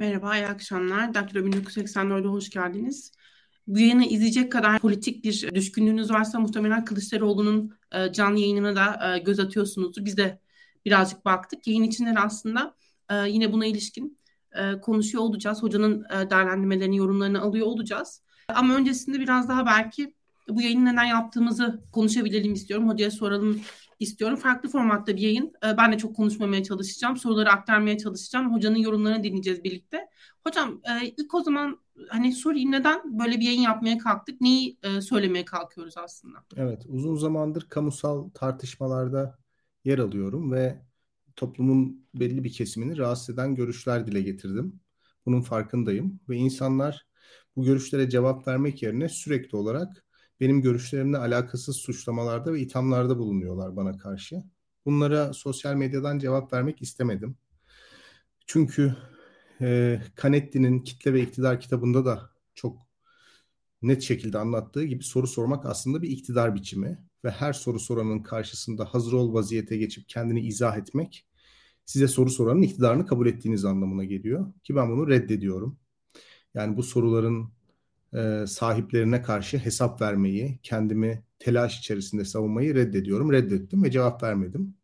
Merhaba, iyi akşamlar. Daktilo 1984'e hoş geldiniz. Bu yayını izleyecek kadar politik bir düşkünlüğünüz varsa muhtemelen Kılıçdaroğlu'nun e, canlı yayınına da e, göz atıyorsunuzdur. Biz de birazcık baktık. Yayın içinden aslında e, yine buna ilişkin konuşuyor olacağız. Hocanın değerlendirmelerini, yorumlarını alıyor olacağız. Ama öncesinde biraz daha belki bu yayını neden yaptığımızı konuşabilelim istiyorum. Hocaya soralım istiyorum. Farklı formatta bir yayın. Ee, ben de çok konuşmamaya çalışacağım. Soruları aktarmaya çalışacağım. Hocanın yorumlarını dinleyeceğiz birlikte. Hocam e, ilk o zaman hani sorayım neden böyle bir yayın yapmaya kalktık? Neyi e, söylemeye kalkıyoruz aslında? Evet uzun zamandır kamusal tartışmalarda yer alıyorum ve toplumun belli bir kesimini rahatsız eden görüşler dile getirdim. Bunun farkındayım ve insanlar bu görüşlere cevap vermek yerine sürekli olarak benim görüşlerimle alakasız suçlamalarda ve ithamlarda bulunuyorlar bana karşı. Bunlara sosyal medyadan cevap vermek istemedim. Çünkü e, Canetti'nin Kitle ve İktidar kitabında da çok net şekilde anlattığı gibi soru sormak aslında bir iktidar biçimi ve her soru soranın karşısında hazır ol vaziyete geçip kendini izah etmek size soru soranın iktidarını kabul ettiğiniz anlamına geliyor ki ben bunu reddediyorum. Yani bu soruların e, sahiplerine karşı hesap vermeyi, kendimi telaş içerisinde savunmayı reddediyorum. Reddettim ve cevap vermedim.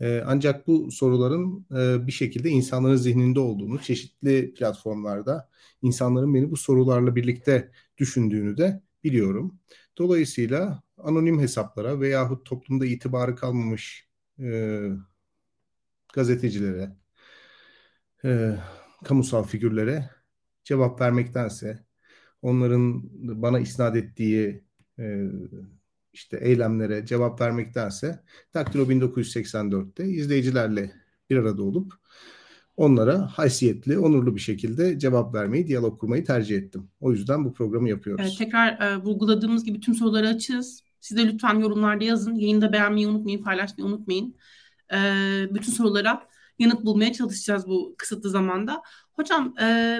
E, ancak bu soruların e, bir şekilde insanların zihninde olduğunu, çeşitli platformlarda insanların beni bu sorularla birlikte düşündüğünü de biliyorum. Dolayısıyla anonim hesaplara veyahut toplumda itibarı kalmamış e, gazetecilere, e, kamusal figürlere cevap vermektense onların bana isnat ettiği e, işte eylemlere cevap vermektense Daktilo 1984'te izleyicilerle bir arada olup onlara haysiyetli, onurlu bir şekilde cevap vermeyi, diyalog kurmayı tercih ettim. O yüzden bu programı yapıyoruz. Evet, tekrar e, vurguladığımız gibi tüm soruları açığız. Siz de lütfen yorumlarda yazın. Yayında beğenmeyi unutmayın, paylaşmayı unutmayın. E, bütün sorulara yanıt bulmaya çalışacağız bu kısıtlı zamanda. Hocam e,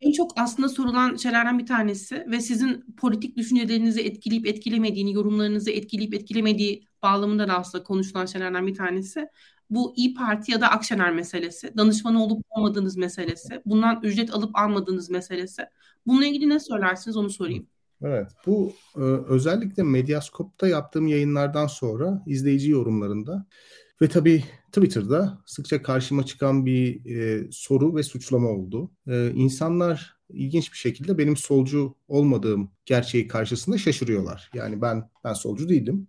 en çok aslında sorulan şeylerden bir tanesi ve sizin politik düşüncelerinizi etkileyip etkilemediğini, yorumlarınızı etkileyip etkilemediği bağlamında da aslında konuşulan şeylerden bir tanesi. Bu İyi Parti ya da Akşener meselesi, danışmanı olup olmadığınız meselesi, bundan ücret alıp almadığınız meselesi. Bununla ilgili ne söylersiniz onu sorayım. Evet, bu e, özellikle Medyaskop'ta yaptığım yayınlardan sonra izleyici yorumlarında ve tabii Twitter'da sıkça karşıma çıkan bir e, soru ve suçlama oldu. E, insanlar ilginç bir şekilde benim solcu olmadığım gerçeği karşısında şaşırıyorlar. Yani ben ben solcu değilim.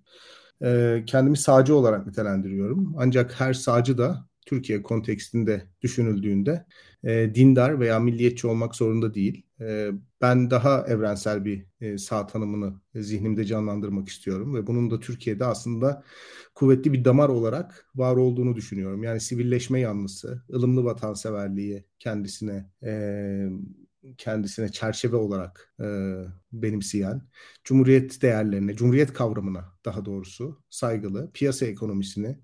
E, kendimi sağcı olarak nitelendiriyorum. Ancak her sağcı da Türkiye kontekstinde düşünüldüğünde e, dindar veya milliyetçi olmak zorunda değil. E, ben daha evrensel bir e, sağ tanımını e, zihnimde canlandırmak istiyorum ve bunun da Türkiye'de aslında kuvvetli bir damar olarak var olduğunu düşünüyorum. Yani sivilleşme yanlısı, ılımlı vatanseverliği kendisine e, kendisine çerçeve olarak benimseyen, cumhuriyet değerlerine, cumhuriyet kavramına daha doğrusu saygılı, piyasa ekonomisini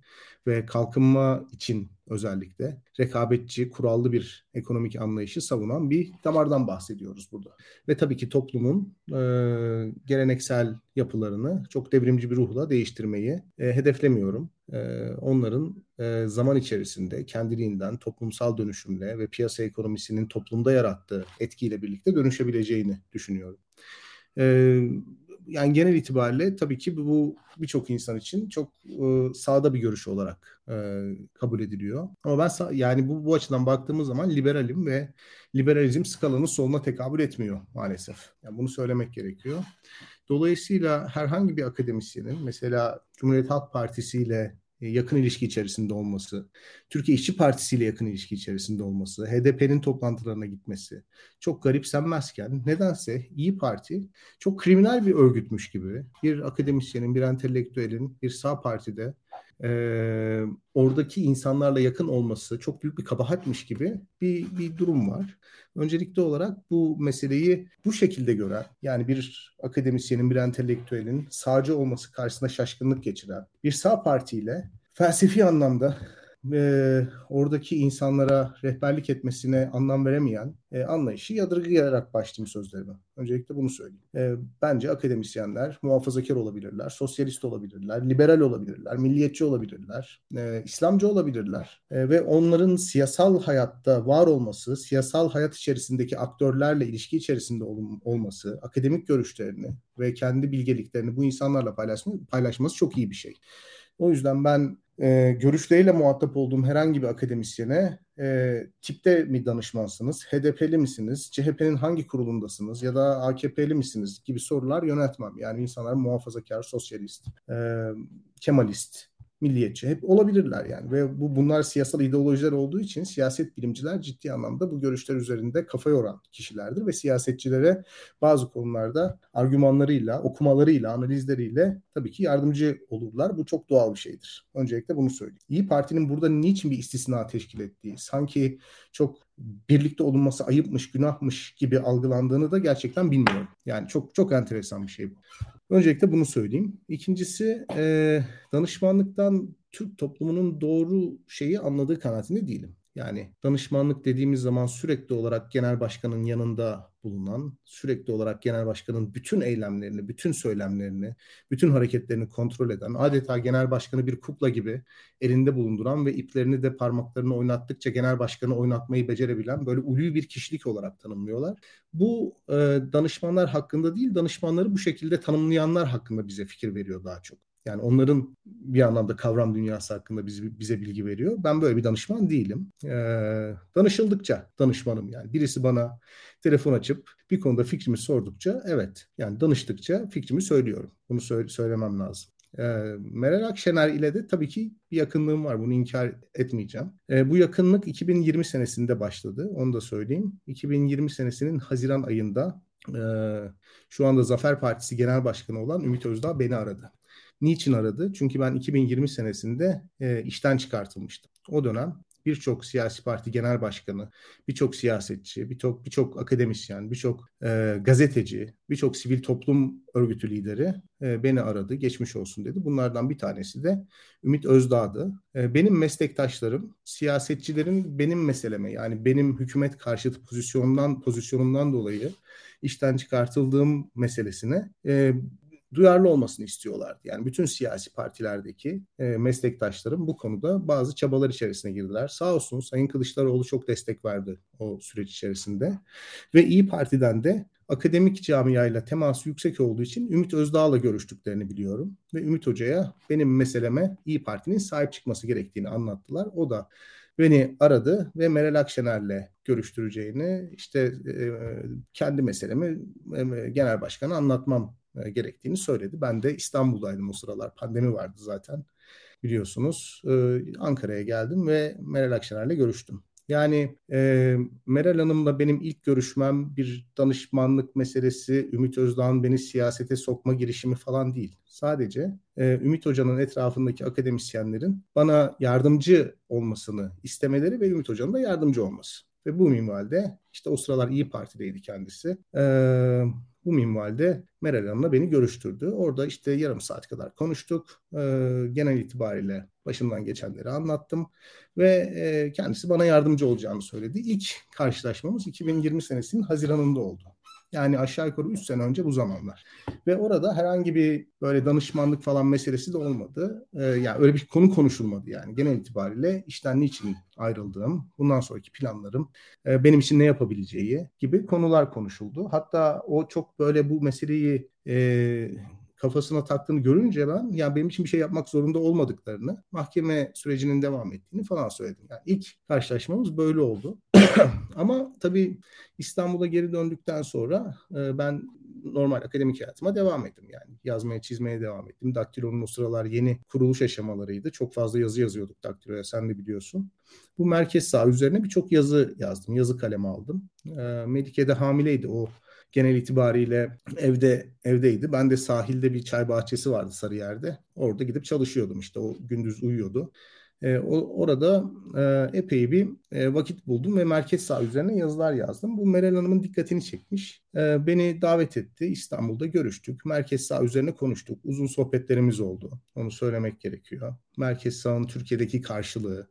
ve kalkınma için özellikle rekabetçi, kurallı bir ekonomik anlayışı savunan bir damardan bahsediyoruz burada. Ve tabii ki toplumun e, geleneksel yapılarını çok devrimci bir ruhla değiştirmeyi e, hedeflemiyorum. E, onların e, zaman içerisinde kendiliğinden toplumsal dönüşümle ve piyasa ekonomisinin toplumda yarattığı etkiyle birlikte dönüşebileceğini düşünüyorum. E, yani genel itibariyle tabii ki bu birçok insan için çok e, sağda bir görüş olarak e, kabul ediliyor. Ama ben sağ, yani bu, bu açıdan baktığımız zaman liberalim ve liberalizm skalanın soluna tekabül etmiyor maalesef. Yani bunu söylemek gerekiyor. Dolayısıyla herhangi bir akademisyenin mesela Cumhuriyet Halk Partisi ile yakın ilişki içerisinde olması, Türkiye İşçi Partisi ile yakın ilişki içerisinde olması, HDP'nin toplantılarına gitmesi çok garipsenmezken nedense İyi Parti çok kriminal bir örgütmüş gibi bir akademisyenin, bir entelektüelin bir sağ partide e, oradaki insanlarla yakın olması çok büyük bir kabahatmiş gibi bir, bir durum var. Öncelikli olarak bu meseleyi bu şekilde gören, yani bir akademisyenin, bir entelektüelin sağcı olması karşısında şaşkınlık geçiren bir sağ partiyle felsefi anlamda e, oradaki insanlara rehberlik etmesine anlam veremeyen e, anlayışı yadırgayarak başlayayım sözlerime. Öncelikle bunu söyleyeyim. E, bence akademisyenler muhafazakar olabilirler, sosyalist olabilirler, liberal olabilirler, milliyetçi olabilirler, e, İslamcı olabilirler e, ve onların siyasal hayatta var olması, siyasal hayat içerisindeki aktörlerle ilişki içerisinde ol, olması, akademik görüşlerini ve kendi bilgeliklerini bu insanlarla paylaşma, paylaşması çok iyi bir şey. O yüzden ben e, görüşleriyle muhatap olduğum herhangi bir akademisyene e, tipte mi danışmansınız, HDP'li misiniz, CHP'nin hangi kurulundasınız ya da AKP'li misiniz gibi sorular yönetmem. Yani insanlar muhafazakar, sosyalist, e, kemalist, milliyetçi hep olabilirler yani ve bu bunlar siyasal ideolojiler olduğu için siyaset bilimciler ciddi anlamda bu görüşler üzerinde kafa yoran kişilerdir ve siyasetçilere bazı konularda argümanlarıyla, okumalarıyla, analizleriyle tabii ki yardımcı olurlar. Bu çok doğal bir şeydir. Öncelikle bunu söyleyeyim. İyi Parti'nin burada niçin bir istisna teşkil ettiği, sanki çok birlikte olunması ayıpmış, günahmış gibi algılandığını da gerçekten bilmiyorum. Yani çok çok enteresan bir şey bu. Öncelikle bunu söyleyeyim. İkincisi e, danışmanlıktan Türk toplumunun doğru şeyi anladığı kanaatinde değilim. Yani danışmanlık dediğimiz zaman sürekli olarak genel başkanın yanında bulunan, sürekli olarak genel başkanın bütün eylemlerini, bütün söylemlerini, bütün hareketlerini kontrol eden, adeta genel başkanı bir kukla gibi elinde bulunduran ve iplerini de parmaklarını oynattıkça genel başkanı oynatmayı becerebilen böyle ulvi bir kişilik olarak tanımlıyorlar. Bu e, danışmanlar hakkında değil, danışmanları bu şekilde tanımlayanlar hakkında bize fikir veriyor daha çok. Yani onların bir anlamda kavram dünyası hakkında bize, bize bilgi veriyor. Ben böyle bir danışman değilim. Ee, danışıldıkça danışmanım yani. Birisi bana telefon açıp bir konuda fikrimi sordukça evet yani danıştıkça fikrimi söylüyorum. Bunu söyle, söylemem lazım. E, Meral Akşener ile de tabii ki bir yakınlığım var. Bunu inkar etmeyeceğim. E, bu yakınlık 2020 senesinde başladı. Onu da söyleyeyim. 2020 senesinin Haziran ayında e, şu anda Zafer Partisi Genel Başkanı olan Ümit Özdağ beni aradı. Niçin aradı? Çünkü ben 2020 senesinde e, işten çıkartılmıştım. O dönem birçok siyasi parti genel başkanı, birçok siyasetçi, birçok birçok akademisyen, birçok e, gazeteci, birçok sivil toplum örgütü lideri e, beni aradı, geçmiş olsun dedi. Bunlardan bir tanesi de Ümit Özdağ'dı. E, benim meslektaşlarım siyasetçilerin benim meseleme yani benim hükümet karşıtı pozisyonumdan pozisyonumdan dolayı işten çıkartıldığım meselesine e, duyarlı olmasını istiyorlardı. Yani bütün siyasi partilerdeki e, meslektaşlarım bu konuda bazı çabalar içerisine girdiler. Sağ olsun Sayın Kılıçdaroğlu çok destek verdi o süreç içerisinde. Ve İyi Parti'den de akademik camiayla teması yüksek olduğu için Ümit Özdağ'la görüştüklerini biliyorum. Ve Ümit Hoca'ya benim meseleme İyi Parti'nin sahip çıkması gerektiğini anlattılar. O da beni aradı ve Meral Akşener'le görüştüreceğini işte e, kendi meselemi e, genel başkanı anlatmam e, gerektiğini söyledi. Ben de İstanbul'daydım o sıralar. Pandemi vardı zaten biliyorsunuz. E, Ankara'ya geldim ve Meral Akşener'le görüştüm. Yani e, Meral Hanım'la benim ilk görüşmem bir danışmanlık meselesi, Ümit Özdağ'ın beni siyasete sokma girişimi falan değil. Sadece e, Ümit Hoca'nın etrafındaki akademisyenlerin bana yardımcı olmasını istemeleri ve Ümit Hoca'nın da yardımcı olması. Ve bu minvalde işte o sıralar İyi Parti'deydi kendisi. Ee, bu minvalde Meral Hanım'la beni görüştürdü. Orada işte yarım saat kadar konuştuk. E, genel itibariyle başımdan geçenleri anlattım ve e, kendisi bana yardımcı olacağını söyledi. İlk karşılaşmamız 2020 senesinin Haziran'ında oldu. Yani aşağı yukarı 3 sene önce bu zamanlar. Ve orada herhangi bir böyle danışmanlık falan meselesi de olmadı. Ee, yani öyle bir konu konuşulmadı yani. Genel itibariyle işten niçin ayrıldığım, bundan sonraki planlarım, e, benim için ne yapabileceği gibi konular konuşuldu. Hatta o çok böyle bu meseleyi e, kafasına taktığını görünce ben yani benim için bir şey yapmak zorunda olmadıklarını, mahkeme sürecinin devam ettiğini falan söyledim. Yani ilk karşılaşmamız böyle oldu. Ama tabii İstanbul'a geri döndükten sonra e, ben normal akademik hayatıma devam ettim yani. Yazmaya, çizmeye devam ettim. Daktilo'nun o sıralar yeni kuruluş aşamalarıydı. Çok fazla yazı yazıyorduk Daktilo'ya sen de biliyorsun. Bu merkez sağ üzerine birçok yazı yazdım. Yazı kalemi aldım. E, Melike hamileydi o genel itibariyle evde evdeydi. Ben de sahilde bir çay bahçesi vardı Sarıyer'de. Orada gidip çalışıyordum işte. O gündüz uyuyordu. E, orada e, epey bir e, vakit buldum ve merkez sağ üzerine yazılar yazdım. Bu Meral Hanım'ın dikkatini çekmiş. E, beni davet etti. İstanbul'da görüştük. Merkez sağ üzerine konuştuk. Uzun sohbetlerimiz oldu. Onu söylemek gerekiyor. Merkez sağın Türkiye'deki karşılığı,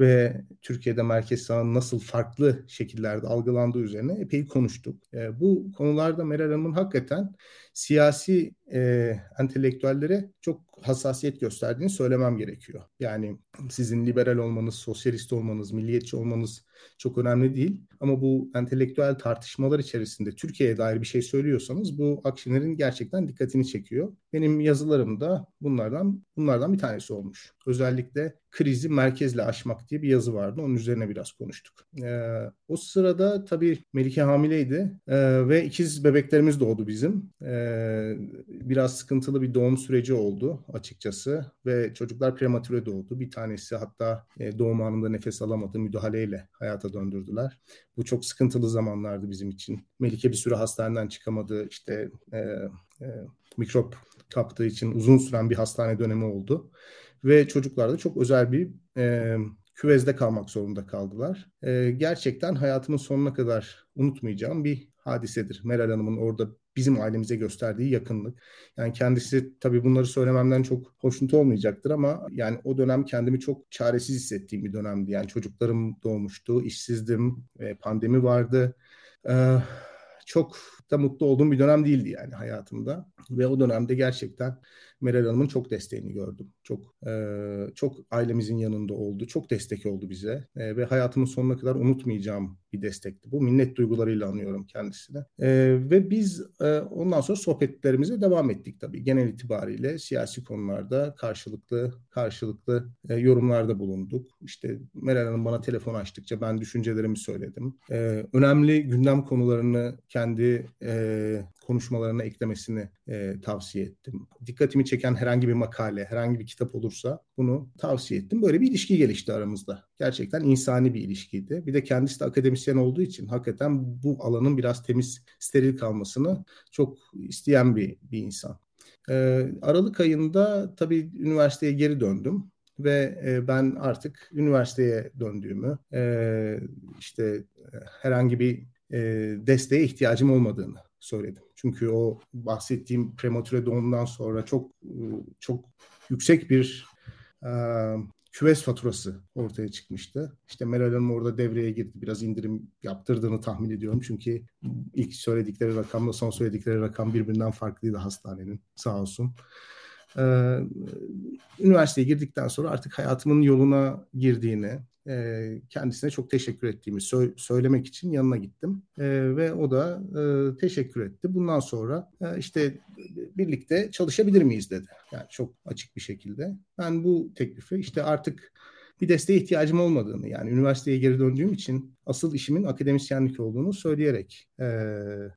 ve Türkiye'de merkez sağın nasıl farklı şekillerde algılandığı üzerine epey konuştuk. E, bu konularda Meral Hanım'ın hakikaten siyasi e, entelektüellere çok hassasiyet gösterdiğini söylemem gerekiyor. Yani sizin liberal olmanız, sosyalist olmanız, milliyetçi olmanız çok önemli değil. Ama bu entelektüel tartışmalar içerisinde Türkiye'ye dair bir şey söylüyorsanız bu Akşener'in gerçekten dikkatini çekiyor. Benim yazılarımda bunlardan bunlardan bir tanesi olmuş. Özellikle krizi merkezle aşmak diye bir yazı vardı. Onun üzerine biraz konuştuk. Ee, o sırada tabii Melike hamileydi ee, ve ikiz bebeklerimiz doğdu bizim. Ee, biraz sıkıntılı bir doğum süreci oldu açıkçası ve çocuklar prematüre doğdu. Bir tanesi hatta e, doğum anında nefes alamadı müdahaleyle hayata döndürdüler. Bu çok sıkıntılı zamanlardı bizim için. Melike bir süre hastaneden çıkamadı. İşte e, e, mikrop kaptığı için uzun süren bir hastane dönemi oldu. Ve çocuklar da çok özel bir e, küvezde kalmak zorunda kaldılar. E, gerçekten hayatımın sonuna kadar unutmayacağım bir hadisedir. Meral Hanım'ın orada bizim ailemize gösterdiği yakınlık. Yani kendisi tabii bunları söylememden çok hoşnut olmayacaktır ama yani o dönem kendimi çok çaresiz hissettiğim bir dönemdi. Yani çocuklarım doğmuştu, işsizdim, pandemi vardı. Ee, çok da mutlu olduğum bir dönem değildi yani hayatımda. Ve o dönemde gerçekten Meral Hanım'ın çok desteğini gördüm. Çok e, çok ailemizin yanında oldu. Çok destek oldu bize. E, ve hayatımın sonuna kadar unutmayacağım bir destekti. Bu minnet duygularıyla anıyorum kendisine. E, ve biz e, ondan sonra sohbetlerimize devam ettik tabii. Genel itibariyle siyasi konularda karşılıklı karşılıklı e, yorumlarda bulunduk. İşte Meral Hanım bana telefon açtıkça ben düşüncelerimi söyledim. E, önemli gündem konularını kendi e, konuşmalarına eklemesini e, tavsiye ettim. Dikkatimi çeken herhangi bir makale, herhangi bir kitap olursa bunu tavsiye ettim. Böyle bir ilişki gelişti aramızda. Gerçekten insani bir ilişkiydi. Bir de kendisi de akademisyen olduğu için hakikaten bu alanın biraz temiz, steril kalmasını çok isteyen bir, bir insan. Ee, Aralık ayında tabii üniversiteye geri döndüm ve e, ben artık üniversiteye döndüğümü, e, işte e, herhangi bir e, desteğe ihtiyacım olmadığını söyledim. Çünkü o bahsettiğim prematüre doğumdan sonra çok çok yüksek bir e, küves faturası ortaya çıkmıştı. İşte Meral Hanım orada devreye girdi. Biraz indirim yaptırdığını tahmin ediyorum. Çünkü ilk söyledikleri rakamla son söyledikleri rakam birbirinden farklıydı hastanenin sağ olsun. Ee, üniversiteye girdikten sonra artık hayatımın yoluna girdiğini, e, kendisine çok teşekkür ettiğimi sö- söylemek için yanına gittim. E, ve o da e, teşekkür etti. Bundan sonra e, işte birlikte çalışabilir miyiz dedi. Yani çok açık bir şekilde. Ben bu teklifi işte artık bir desteğe ihtiyacım olmadığını yani üniversiteye geri döndüğüm için asıl işimin akademisyenlik olduğunu söyleyerek e,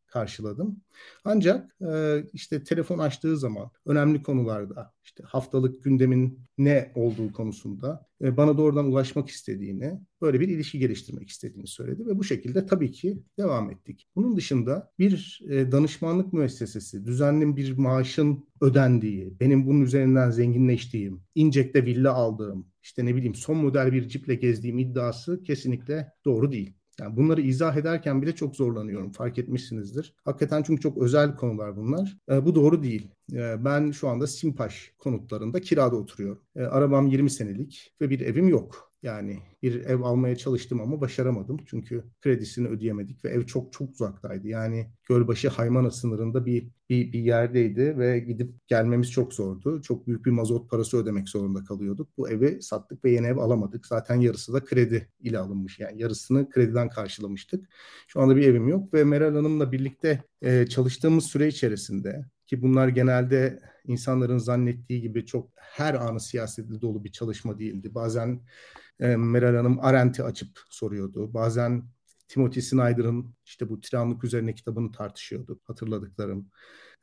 karşıladım. Ancak e, işte telefon açtığı zaman önemli konularda işte haftalık gündemin ne olduğu konusunda e, bana doğrudan ulaşmak istediğini, böyle bir ilişki geliştirmek istediğini söyledi ve bu şekilde tabii ki devam ettik. Bunun dışında bir e, danışmanlık müessesesi, düzenli bir maaşın ödendiği, benim bunun üzerinden zenginleştiğim, incekte villa aldığım, işte ne bileyim son model bir ciple gezdiğim iddiası kesinlikle doğru değil. Yani bunları izah ederken bile çok zorlanıyorum. Fark etmişsinizdir. Hakikaten çünkü çok özel konular bunlar. E, bu doğru değil. E, ben şu anda Simpaş konutlarında kirada oturuyorum. E, arabam 20 senelik ve bir evim yok. Yani bir ev almaya çalıştım ama başaramadım. Çünkü kredisini ödeyemedik ve ev çok çok uzaktaydı. Yani Gölbaşı Haymana sınırında bir, bir, bir yerdeydi ve gidip gelmemiz çok zordu. Çok büyük bir mazot parası ödemek zorunda kalıyorduk. Bu evi sattık ve yeni ev alamadık. Zaten yarısı da kredi ile alınmış. Yani yarısını krediden karşılamıştık. Şu anda bir evim yok ve Meral Hanım'la birlikte e, çalıştığımız süre içerisinde ki bunlar genelde insanların zannettiği gibi çok her anı siyasetle dolu bir çalışma değildi. Bazen e, Meral Hanım Arendt'i açıp soruyordu. Bazen Timothy Snyder'ın işte bu tiranlık üzerine kitabını tartışıyordu hatırladıklarım.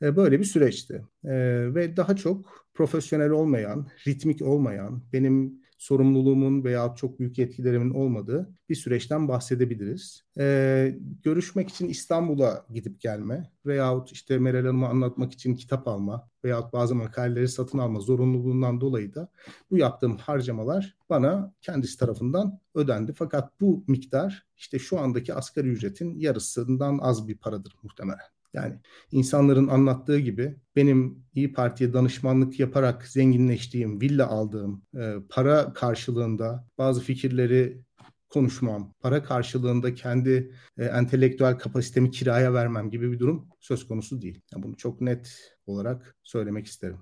E, böyle bir süreçti. E, ve daha çok profesyonel olmayan, ritmik olmayan, benim sorumluluğumun veya çok büyük yetkilerimin olmadığı bir süreçten bahsedebiliriz. Ee, görüşmek için İstanbul'a gidip gelme veyahut işte Meral Hanım'a anlatmak için kitap alma veyahut bazı makaleleri satın alma zorunluluğundan dolayı da bu yaptığım harcamalar bana kendisi tarafından ödendi. Fakat bu miktar işte şu andaki asgari ücretin yarısından az bir paradır muhtemelen. Yani insanların anlattığı gibi benim İyi Parti'ye danışmanlık yaparak zenginleştiğim, villa aldığım, e, para karşılığında bazı fikirleri konuşmam, para karşılığında kendi e, entelektüel kapasitemi kiraya vermem gibi bir durum söz konusu değil. Yani bunu çok net olarak söylemek isterim.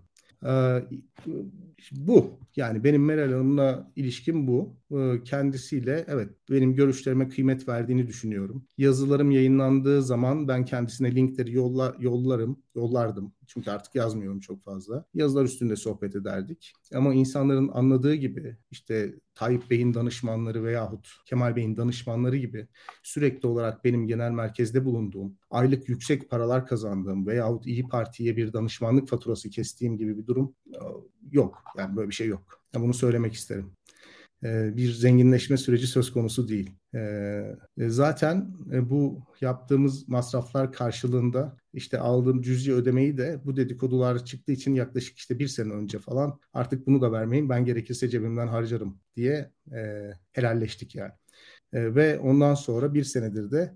Ee, bu yani benim Meral Hanım'la ilişkim bu. Ee, kendisiyle evet benim görüşlerime kıymet verdiğini düşünüyorum. Yazılarım yayınlandığı zaman ben kendisine linkleri yolla, yollarım, yollardım. Çünkü artık yazmıyorum çok fazla. Yazılar üstünde sohbet ederdik. Ama insanların anladığı gibi işte Tayyip Bey'in danışmanları veyahut Kemal Bey'in danışmanları gibi sürekli olarak benim genel merkezde bulunduğum, aylık yüksek paralar kazandığım veyahut İyi Parti'ye bir danışmanlık faturası kestiğim gibi bir durum e, yok. Yani böyle bir şey yok. bunu söylemek isterim. E, bir zenginleşme süreci söz konusu değil. E, zaten bu yaptığımız masraflar karşılığında işte aldığım cüzi ödemeyi de bu dedikodular çıktığı için yaklaşık işte bir sene önce falan artık bunu da vermeyin ben gerekirse cebimden harcarım diye helalleştik yani. Ve ondan sonra bir senedir de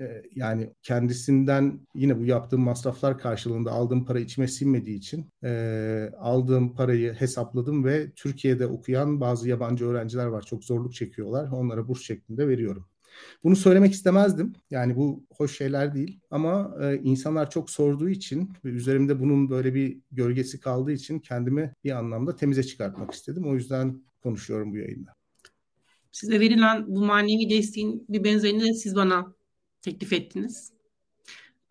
ee, yani kendisinden yine bu yaptığım masraflar karşılığında aldığım para içime sinmediği için e, aldığım parayı hesapladım ve Türkiye'de okuyan bazı yabancı öğrenciler var çok zorluk çekiyorlar onlara burs şeklinde veriyorum. Bunu söylemek istemezdim. Yani bu hoş şeyler değil. Ama e, insanlar çok sorduğu için ve üzerimde bunun böyle bir gölgesi kaldığı için kendimi bir anlamda temize çıkartmak istedim. O yüzden konuşuyorum bu yayında. Size verilen bu manevi desteğin bir benzerini de siz bana teklif ettiniz.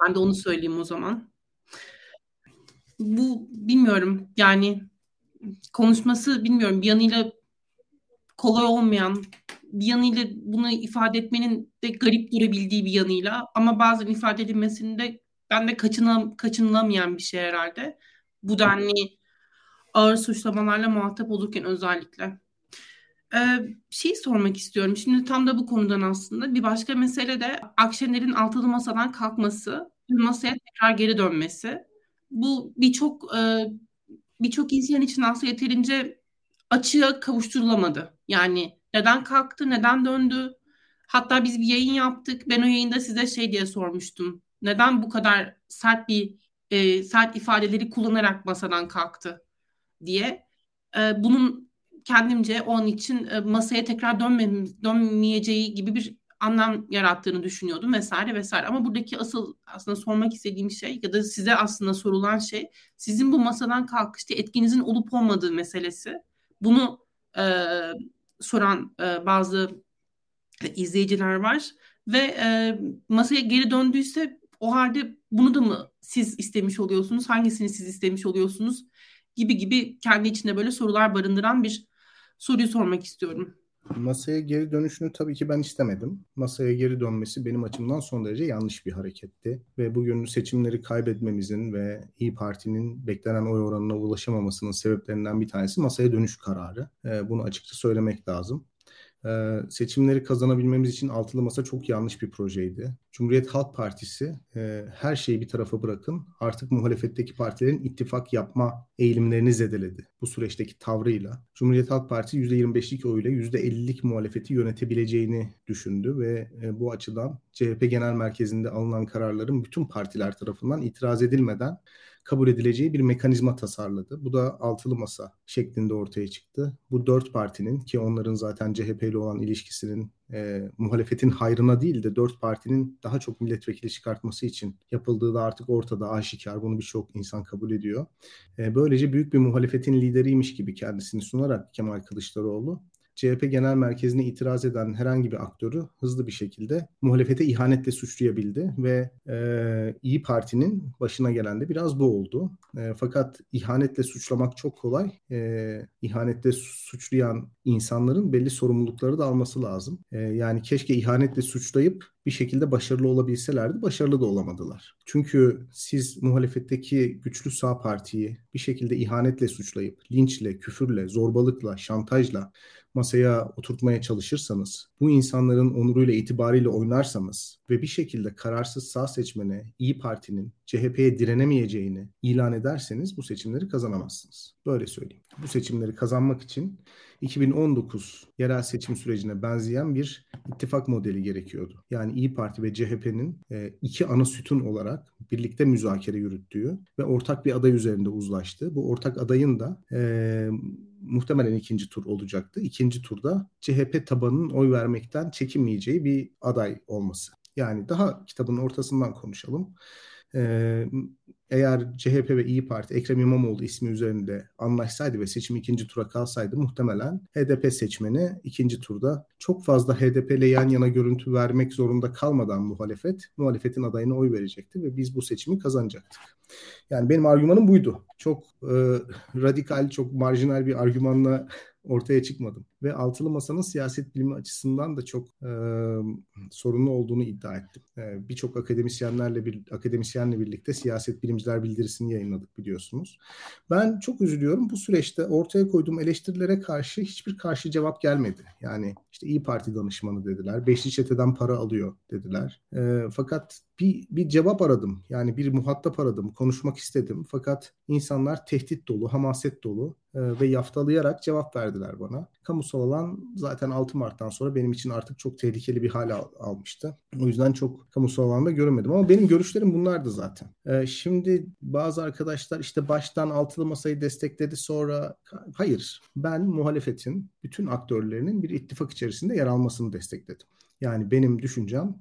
Ben de onu söyleyeyim o zaman. Bu bilmiyorum yani konuşması bilmiyorum bir yanıyla kolay olmayan bir yanıyla bunu ifade etmenin de garip durabildiği bir yanıyla ama bazen ifade edilmesinin de ben de kaçınam, kaçınılamayan bir şey herhalde. Bu denli ağır suçlamalarla muhatap olurken özellikle. Ee, şey sormak istiyorum. Şimdi tam da bu konudan aslında bir başka mesele de Akşener'in altılı masadan kalkması, masaya tekrar geri dönmesi. Bu birçok e, birçok insan için aslında yeterince açığa kavuşturulamadı. Yani neden kalktı, neden döndü? Hatta biz bir yayın yaptık. Ben o yayında size şey diye sormuştum. Neden bu kadar sert bir e, sert ifadeleri kullanarak masadan kalktı diye. E, bunun kendimce onun için e, masaya tekrar dönmemiz, dönmeyeceği gibi bir anlam yarattığını düşünüyordum vesaire vesaire. Ama buradaki asıl aslında sormak istediğim şey ya da size aslında sorulan şey sizin bu masadan kalkışta etkinizin olup olmadığı meselesi. Bunu e, soran e, bazı izleyiciler var ve e, masaya geri döndüyse o halde bunu da mı siz istemiş oluyorsunuz? Hangisini siz istemiş oluyorsunuz? Gibi gibi kendi içinde böyle sorular barındıran bir soruyu sormak istiyorum. Masaya geri dönüşünü tabii ki ben istemedim. Masaya geri dönmesi benim açımdan son derece yanlış bir hareketti. Ve bugün seçimleri kaybetmemizin ve İyi Parti'nin beklenen oy oranına ulaşamamasının sebeplerinden bir tanesi masaya dönüş kararı. Bunu açıkça söylemek lazım. Ee, seçimleri kazanabilmemiz için altılı masa çok yanlış bir projeydi. Cumhuriyet Halk Partisi e, her şeyi bir tarafa bırakın artık muhalefetteki partilerin ittifak yapma eğilimlerini zedeledi. Bu süreçteki tavrıyla Cumhuriyet Halk Partisi %25'lik oyla %50'lik muhalefeti yönetebileceğini düşündü ve e, bu açıdan CHP Genel Merkezi'nde alınan kararların bütün partiler tarafından itiraz edilmeden kabul edileceği bir mekanizma tasarladı. Bu da altılı masa şeklinde ortaya çıktı. Bu dört partinin ki onların zaten CHP ile olan ilişkisinin e, muhalefetin hayrına değil de dört partinin daha çok milletvekili çıkartması için yapıldığı da artık ortada aşikar. Bunu birçok insan kabul ediyor. E, böylece büyük bir muhalefetin lideriymiş gibi kendisini sunarak Kemal Kılıçdaroğlu CHP Genel Merkezi'ne itiraz eden herhangi bir aktörü hızlı bir şekilde muhalefete ihanetle suçlayabildi ve e, İyi Parti'nin başına gelen de biraz bu oldu. E, fakat ihanetle suçlamak çok kolay. E, ihanetle suçlayan insanların belli sorumlulukları da alması lazım. E, yani keşke ihanetle suçlayıp bir şekilde başarılı olabilselerdi. Başarılı da olamadılar. Çünkü siz muhalefetteki güçlü sağ partiyi bir şekilde ihanetle suçlayıp, linçle, küfürle, zorbalıkla, şantajla masaya oturtmaya çalışırsanız, bu insanların onuruyla, itibariyle oynarsanız ve bir şekilde kararsız sağ seçmene İyi Parti'nin CHP'ye direnemeyeceğini ilan ederseniz bu seçimleri kazanamazsınız. Böyle söyleyeyim. Bu seçimleri kazanmak için 2019 yerel seçim sürecine benzeyen bir ittifak modeli gerekiyordu. Yani İyi Parti ve CHP'nin e, iki ana sütun olarak birlikte müzakere yürüttüğü ve ortak bir aday üzerinde uzlaştığı. Bu ortak adayın da e, muhtemelen ikinci tur olacaktı. İkinci turda CHP tabanının oy vermekten çekinmeyeceği bir aday olması. Yani daha kitabın ortasından konuşalım. Ee, eğer CHP ve İyi Parti Ekrem İmamoğlu ismi üzerinde anlaşsaydı ve seçim ikinci tura kalsaydı muhtemelen HDP seçmeni ikinci turda çok fazla HDP ile yan yana görüntü vermek zorunda kalmadan muhalefet, muhalefetin adayına oy verecekti ve biz bu seçimi kazanacaktık. Yani benim argümanım buydu. Çok e, radikal, çok marjinal bir argümanla ortaya çıkmadım. Ve altılı masanın siyaset bilimi açısından da çok e, sorunlu olduğunu iddia ettim. E, Birçok akademisyenlerle bir akademisyenle birlikte siyaset bilimciler bildirisini yayınladık biliyorsunuz. Ben çok üzülüyorum. Bu süreçte ortaya koyduğum eleştirilere karşı hiçbir karşı cevap gelmedi. Yani işte İyi Parti danışmanı dediler. Beşli çeteden para alıyor dediler. E, fakat bir, bir cevap aradım. Yani bir muhatap aradım. Konuşmak istedim. Fakat insanlar tehdit dolu, hamaset dolu ve yaftalayarak cevap verdiler bana. Kamusal alan zaten 6 Mart'tan sonra benim için artık çok tehlikeli bir hale al- almıştı. O yüzden çok kamusal alanda göremedim. Ama benim görüşlerim bunlardı zaten. E, şimdi bazı arkadaşlar işte baştan altılı masayı destekledi sonra hayır ben muhalefetin bütün aktörlerinin bir ittifak içerisinde yer almasını destekledim. Yani benim düşüncem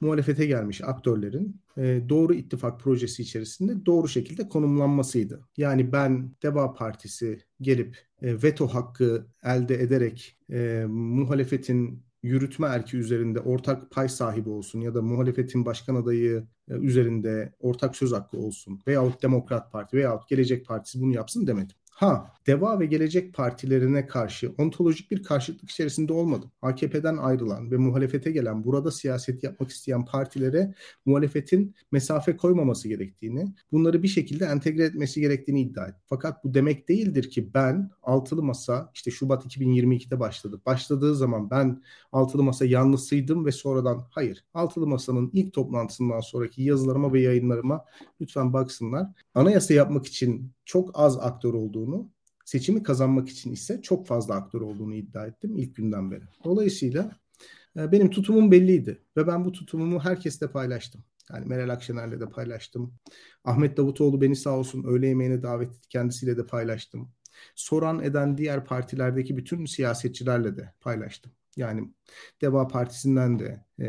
muhalefete gelmiş aktörlerin e, doğru ittifak projesi içerisinde doğru şekilde konumlanmasıydı. Yani ben Deva Partisi gelip e, veto hakkı elde ederek e, muhalefetin yürütme erki üzerinde ortak pay sahibi olsun ya da muhalefetin başkan adayı e, üzerinde ortak söz hakkı olsun veyahut Demokrat Parti veyahut Gelecek Partisi bunu yapsın demedim. Ha, Deva ve Gelecek partilerine karşı ontolojik bir karşıtlık içerisinde olmadım. AKP'den ayrılan ve muhalefete gelen, burada siyaset yapmak isteyen partilere muhalefetin mesafe koymaması gerektiğini, bunları bir şekilde entegre etmesi gerektiğini iddia ettim. Fakat bu demek değildir ki ben altılı masa işte Şubat 2022'de başladı. Başladığı zaman ben altılı masa yanlısıydım ve sonradan hayır. Altılı masanın ilk toplantısından sonraki yazılarıma ve yayınlarıma lütfen baksınlar. Anayasa yapmak için çok az aktör olduğunu, seçimi kazanmak için ise çok fazla aktör olduğunu iddia ettim ilk günden beri. Dolayısıyla e, benim tutumum belliydi ve ben bu tutumumu herkesle paylaştım. Yani Meral Akşener'le de paylaştım. Ahmet Davutoğlu beni sağ olsun öğle yemeğine davet etti. Kendisiyle de paylaştım. Soran eden diğer partilerdeki bütün siyasetçilerle de paylaştım. Yani Deva Partisi'nden de e,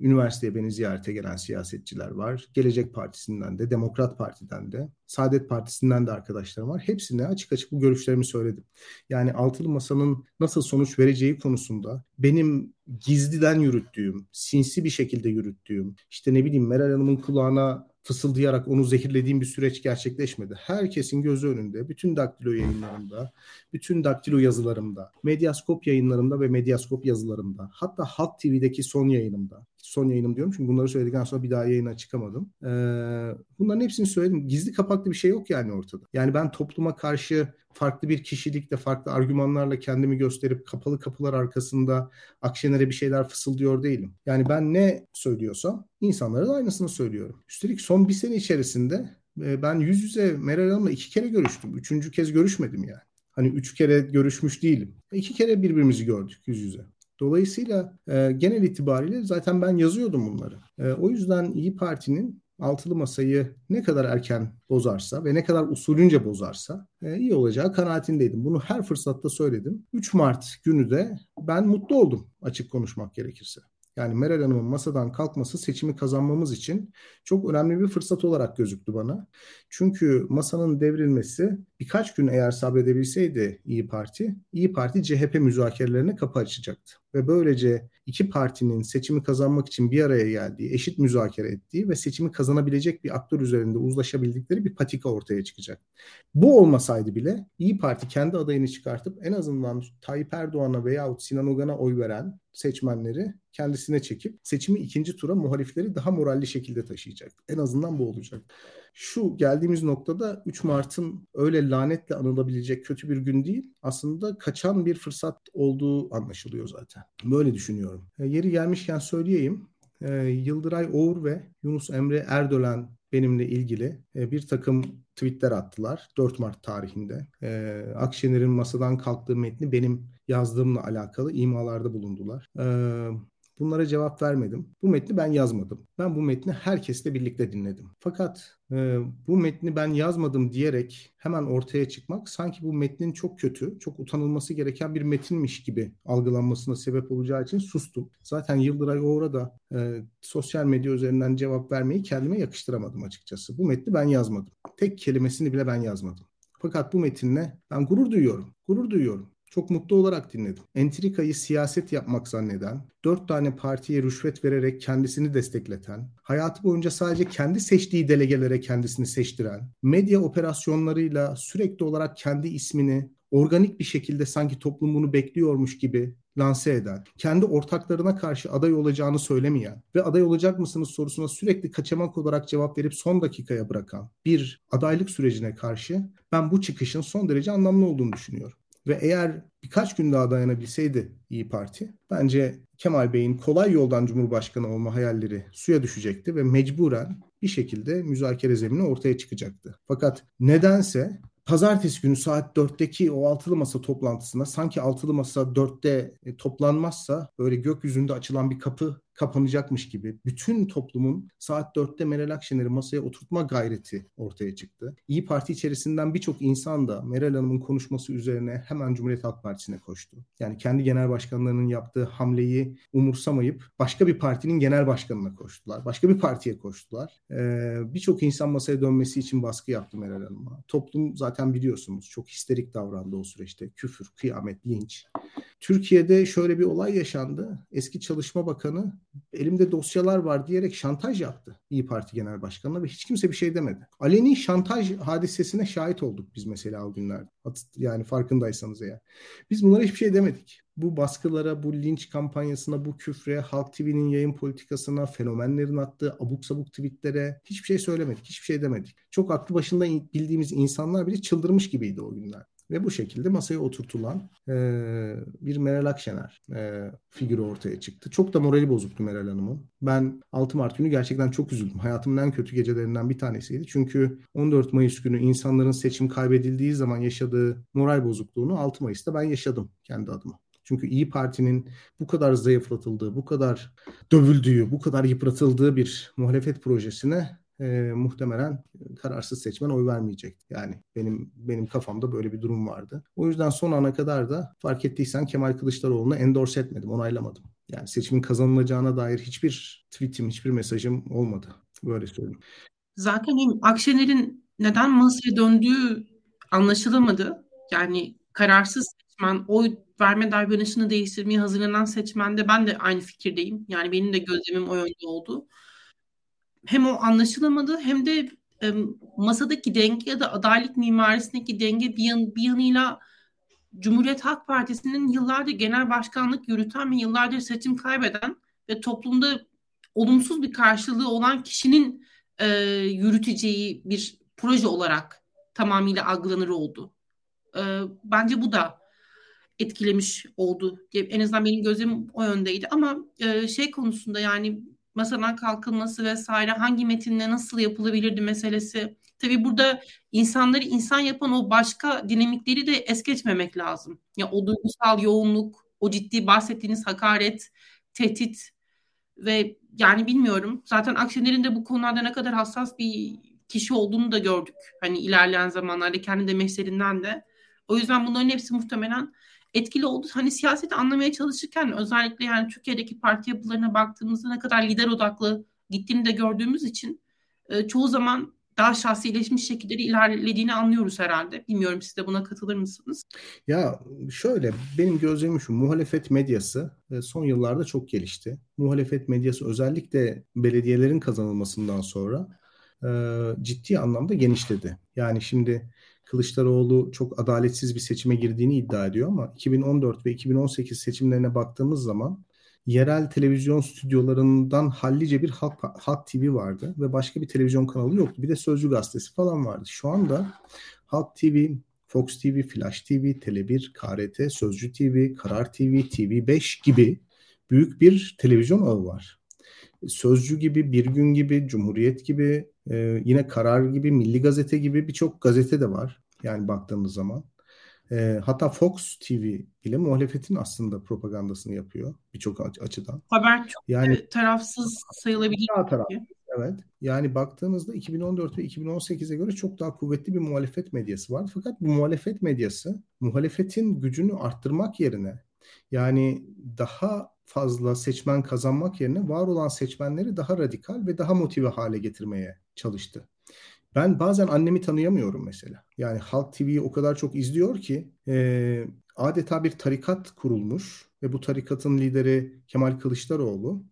üniversiteye beni ziyarete gelen siyasetçiler var. Gelecek Partisi'nden de, Demokrat Parti'den de, Saadet Partisi'nden de arkadaşlarım var. Hepsine açık açık bu görüşlerimi söyledim. Yani Altılı Masa'nın nasıl sonuç vereceği konusunda benim gizliden yürüttüğüm, sinsi bir şekilde yürüttüğüm, işte ne bileyim Meral Hanım'ın kulağına fısıldayarak onu zehirlediğim bir süreç gerçekleşmedi. Herkesin gözü önünde, bütün daktilo yayınlarımda, bütün daktilo yazılarımda, medyaskop yayınlarımda ve medyaskop yazılarımda, hatta Halk TV'deki son yayınımda, son yayınım diyorum çünkü bunları söyledikten sonra bir daha yayına çıkamadım. Ee, bunların hepsini söyledim. Gizli kapaklı bir şey yok yani ortada. Yani ben topluma karşı farklı bir kişilikle, farklı argümanlarla kendimi gösterip kapalı kapılar arkasında Akşener'e bir şeyler fısıldıyor değilim. Yani ben ne söylüyorsam insanlara da aynısını söylüyorum. Üstelik son bir sene içerisinde e, ben yüz yüze Meral Hanım'la iki kere görüştüm. Üçüncü kez görüşmedim yani. Hani üç kere görüşmüş değilim. İki kere birbirimizi gördük yüz yüze. Dolayısıyla e, genel itibariyle zaten ben yazıyordum bunları. E, o yüzden İyi Parti'nin altılı masayı ne kadar erken bozarsa ve ne kadar usulünce bozarsa e, iyi olacağı kanaatindeydim. Bunu her fırsatta söyledim. 3 Mart günü de ben mutlu oldum açık konuşmak gerekirse. Yani Meral Hanım'ın masadan kalkması seçimi kazanmamız için çok önemli bir fırsat olarak gözüktü bana. Çünkü masanın devrilmesi birkaç gün eğer sabredebilseydi İyi Parti, İyi Parti CHP müzakerelerine kapı açacaktı. Ve böylece iki partinin seçimi kazanmak için bir araya geldiği, eşit müzakere ettiği ve seçimi kazanabilecek bir aktör üzerinde uzlaşabildikleri bir patika ortaya çıkacak. Bu olmasaydı bile İyi Parti kendi adayını çıkartıp en azından Tayyip Erdoğan'a veyahut Sinan Ogan'a oy veren seçmenleri kendisine çekip seçimi ikinci tura muhalifleri daha moralli şekilde taşıyacak. En azından bu olacak. Şu geldiğimiz noktada 3 Mart'ın öyle lanetle anılabilecek kötü bir gün değil. Aslında kaçan bir fırsat olduğu anlaşılıyor zaten. Böyle düşünüyorum. E, yeri gelmişken söyleyeyim. e, Yıldıray Oğur ve Yunus Emre Erdölen benimle ilgili e, bir takım tweetler attılar 4 Mart tarihinde. Akşener'in masadan kalktığı metni benim yazdığımla alakalı imalarda bulundular. E, Bunlara cevap vermedim. Bu metni ben yazmadım. Ben bu metni herkesle birlikte dinledim. Fakat e, bu metni ben yazmadım diyerek hemen ortaya çıkmak sanki bu metnin çok kötü, çok utanılması gereken bir metinmiş gibi algılanmasına sebep olacağı için sustum. Zaten Yıldıray Oğur'a da e, sosyal medya üzerinden cevap vermeyi kendime yakıştıramadım açıkçası. Bu metni ben yazmadım. Tek kelimesini bile ben yazmadım. Fakat bu metinle ben gurur duyuyorum. Gurur duyuyorum. Çok mutlu olarak dinledim. Entrikayı siyaset yapmak zanneden, dört tane partiye rüşvet vererek kendisini destekleten, hayatı boyunca sadece kendi seçtiği delegelere kendisini seçtiren, medya operasyonlarıyla sürekli olarak kendi ismini organik bir şekilde sanki toplum bunu bekliyormuş gibi lanse eden, kendi ortaklarına karşı aday olacağını söylemeyen ve aday olacak mısınız sorusuna sürekli kaçamak olarak cevap verip son dakikaya bırakan bir adaylık sürecine karşı ben bu çıkışın son derece anlamlı olduğunu düşünüyorum. Ve eğer birkaç gün daha dayanabilseydi İyi Parti bence Kemal Bey'in kolay yoldan Cumhurbaşkanı olma hayalleri suya düşecekti ve mecburen bir şekilde müzakere zemini ortaya çıkacaktı. Fakat nedense Pazartesi günü saat 4'teki o altılı masa toplantısında sanki altılı masa 4'te e, toplanmazsa böyle gökyüzünde açılan bir kapı kapanacakmış gibi bütün toplumun saat 4'te Meral Akşener'i masaya oturtma gayreti ortaya çıktı. İyi Parti içerisinden birçok insan da Meral Hanım'ın konuşması üzerine hemen Cumhuriyet Halk Partisi'ne koştu. Yani kendi genel başkanlarının yaptığı hamleyi umursamayıp başka bir partinin genel başkanına koştular. Başka bir partiye koştular. Ee, birçok insan masaya dönmesi için baskı yaptı Meral Hanım'a. Toplum zaten biliyorsunuz çok histerik davrandı o süreçte. Küfür, kıyamet, linç. Türkiye'de şöyle bir olay yaşandı. Eski Çalışma Bakanı elimde dosyalar var diyerek şantaj yaptı İyi Parti Genel Başkanı'na ve hiç kimse bir şey demedi. Aleni şantaj hadisesine şahit olduk biz mesela o günlerde. Yani farkındaysanız eğer. Biz bunlara hiçbir şey demedik. Bu baskılara, bu linç kampanyasına, bu küfre, Halk TV'nin yayın politikasına, fenomenlerin attığı abuk sabuk tweetlere hiçbir şey söylemedik, hiçbir şey demedik. Çok aklı başında bildiğimiz insanlar bile çıldırmış gibiydi o günler. Ve bu şekilde masaya oturtulan e, bir Meral Akşener e, figürü ortaya çıktı. Çok da morali bozuktu Meral Hanım'ın. Ben 6 Mart günü gerçekten çok üzüldüm. Hayatımın en kötü gecelerinden bir tanesiydi. Çünkü 14 Mayıs günü insanların seçim kaybedildiği zaman yaşadığı moral bozukluğunu 6 Mayıs'ta ben yaşadım kendi adıma. Çünkü İyi Parti'nin bu kadar zayıflatıldığı, bu kadar dövüldüğü, bu kadar yıpratıldığı bir muhalefet projesine e, muhtemelen kararsız seçmen oy vermeyecek. Yani benim benim kafamda böyle bir durum vardı. O yüzden son ana kadar da fark ettiysen Kemal Kılıçdaroğlu'nu endorse etmedim, onaylamadım. Yani seçimin kazanılacağına dair hiçbir tweetim, hiçbir mesajım olmadı. Böyle söyleyeyim. Zaten Akşener'in neden masaya döndüğü anlaşılamadı. Yani kararsız seçmen oy verme davranışını değiştirmeye hazırlanan seçmende ben de aynı fikirdeyim. Yani benim de gözlemim o yönde oldu hem o anlaşılamadı hem de e, masadaki denge ya da adaylık mimarisindeki denge bir, yan, bir yanıyla Cumhuriyet Halk Partisi'nin yıllardır genel başkanlık yürüten ve yıllardır seçim kaybeden ve toplumda olumsuz bir karşılığı olan kişinin e, yürüteceği bir proje olarak tamamıyla algılanır oldu. E, bence bu da etkilemiş oldu. En azından benim gözüm o yöndeydi ama e, şey konusunda yani masadan kalkılması vesaire hangi metinle nasıl yapılabilirdi meselesi. Tabii burada insanları insan yapan o başka dinamikleri de es geçmemek lazım. Ya o duygusal yoğunluk, o ciddi bahsettiğiniz hakaret, tehdit ve yani bilmiyorum. Zaten Akşener'in de bu konularda ne kadar hassas bir kişi olduğunu da gördük. Hani ilerleyen zamanlarda kendi demeçlerinden de. O yüzden bunların hepsi muhtemelen etkili oldu. Hani siyaseti anlamaya çalışırken özellikle yani Türkiye'deki parti yapılarına baktığımızda ne kadar lider odaklı gittiğini de gördüğümüz için e, çoğu zaman daha şahsileşmiş şekilde ilerlediğini anlıyoruz herhalde. Bilmiyorum siz de buna katılır mısınız? Ya şöyle benim gözlemim şu muhalefet medyası e, son yıllarda çok gelişti. Muhalefet medyası özellikle belediyelerin kazanılmasından sonra e, ciddi anlamda genişledi. Yani şimdi Kılıçdaroğlu çok adaletsiz bir seçime girdiğini iddia ediyor ama 2014 ve 2018 seçimlerine baktığımız zaman yerel televizyon stüdyolarından hallice bir Halk, Halk TV vardı ve başka bir televizyon kanalı yoktu. Bir de Sözcü Gazetesi falan vardı. Şu anda Halk TV, Fox TV, Flash TV, Tele1, KRT, Sözcü TV, Karar TV, TV5 gibi büyük bir televizyon ağı var. Sözcü gibi, Bir Gün gibi, Cumhuriyet gibi, e, yine Karar gibi, Milli Gazete gibi birçok gazete de var. Yani baktığımız zaman. E, hatta Fox TV bile muhalefetin aslında propagandasını yapıyor birçok açıdan. Haber çok yani, tarafsız sayılabilir. Daha tarafsız, evet. Yani baktığınızda 2014 ve 2018'e göre çok daha kuvvetli bir muhalefet medyası var. Fakat bu muhalefet medyası muhalefetin gücünü arttırmak yerine yani daha fazla seçmen kazanmak yerine var olan seçmenleri daha radikal ve daha motive hale getirmeye çalıştı. Ben bazen annemi tanıyamıyorum mesela. Yani Halk TV'yi o kadar çok izliyor ki e, adeta bir tarikat kurulmuş ve bu tarikatın lideri Kemal Kılıçdaroğlu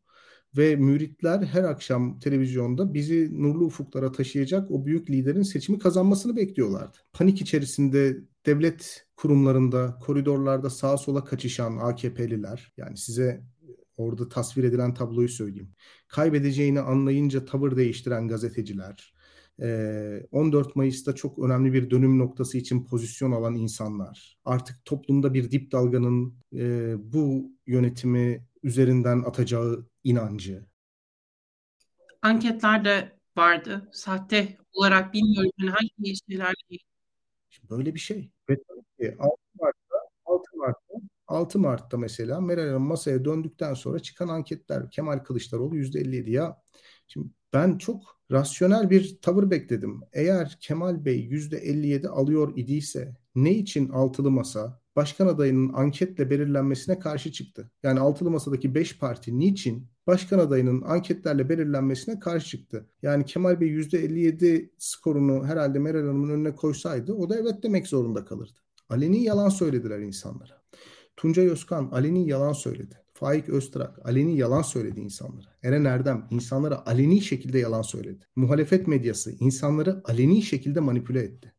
ve müritler her akşam televizyonda bizi nurlu ufuklara taşıyacak o büyük liderin seçimi kazanmasını bekliyorlardı. Panik içerisinde devlet kurumlarında, koridorlarda sağa sola kaçışan AKP'liler, yani size orada tasvir edilen tabloyu söyleyeyim. Kaybedeceğini anlayınca tavır değiştiren gazeteciler, 14 Mayıs'ta çok önemli bir dönüm noktası için pozisyon alan insanlar, artık toplumda bir dip dalganın bu yönetimi üzerinden atacağı inancı. Anketlerde vardı. Sahte olarak bilmiyorum yani hangi şeylerle Böyle bir şey. Ve tabii ki 6 Mart'ta, 6 Mart'ta 6 Mart'ta mesela Meral Hanım masaya döndükten sonra çıkan anketler Kemal Kılıçdaroğlu %57 ya. Şimdi ben çok rasyonel bir tavır bekledim. Eğer Kemal Bey %57 alıyor idiyse ne için altılı masa başkan adayının anketle belirlenmesine karşı çıktı? Yani altılı masadaki 5 parti niçin başkan adayının anketlerle belirlenmesine karşı çıktı? Yani Kemal Bey %57 skorunu herhalde Meral Hanım'ın önüne koysaydı o da evet demek zorunda kalırdı. Aleni yalan söylediler insanlara. Tuncay Özkan aleni yalan söyledi. Faik Öztrak aleni yalan söyledi insanlara. Eren Erdem insanlara aleni şekilde yalan söyledi. Muhalefet medyası insanları aleni şekilde manipüle etti.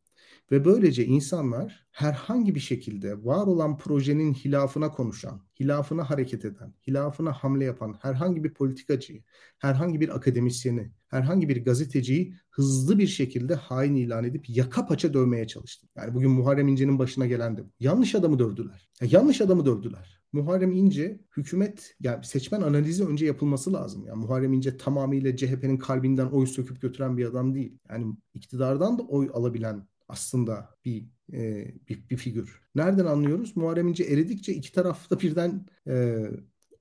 Ve böylece insanlar herhangi bir şekilde var olan projenin hilafına konuşan, hilafına hareket eden, hilafına hamle yapan herhangi bir politikacıyı, herhangi bir akademisyeni, herhangi bir gazeteciyi hızlı bir şekilde hain ilan edip yaka paça dövmeye çalıştı. Yani bugün Muharrem İnce'nin başına gelen de. Yanlış adamı dövdüler. Ya yanlış adamı dövdüler. Muharrem İnce hükümet yani seçmen analizi önce yapılması lazım. Yani Muharrem İnce tamamıyla CHP'nin kalbinden oy söküp götüren bir adam değil. Yani iktidardan da oy alabilen aslında bir e, bir, bir figür. Nereden anlıyoruz? Muharrem İnce eridikçe iki tarafta birden e,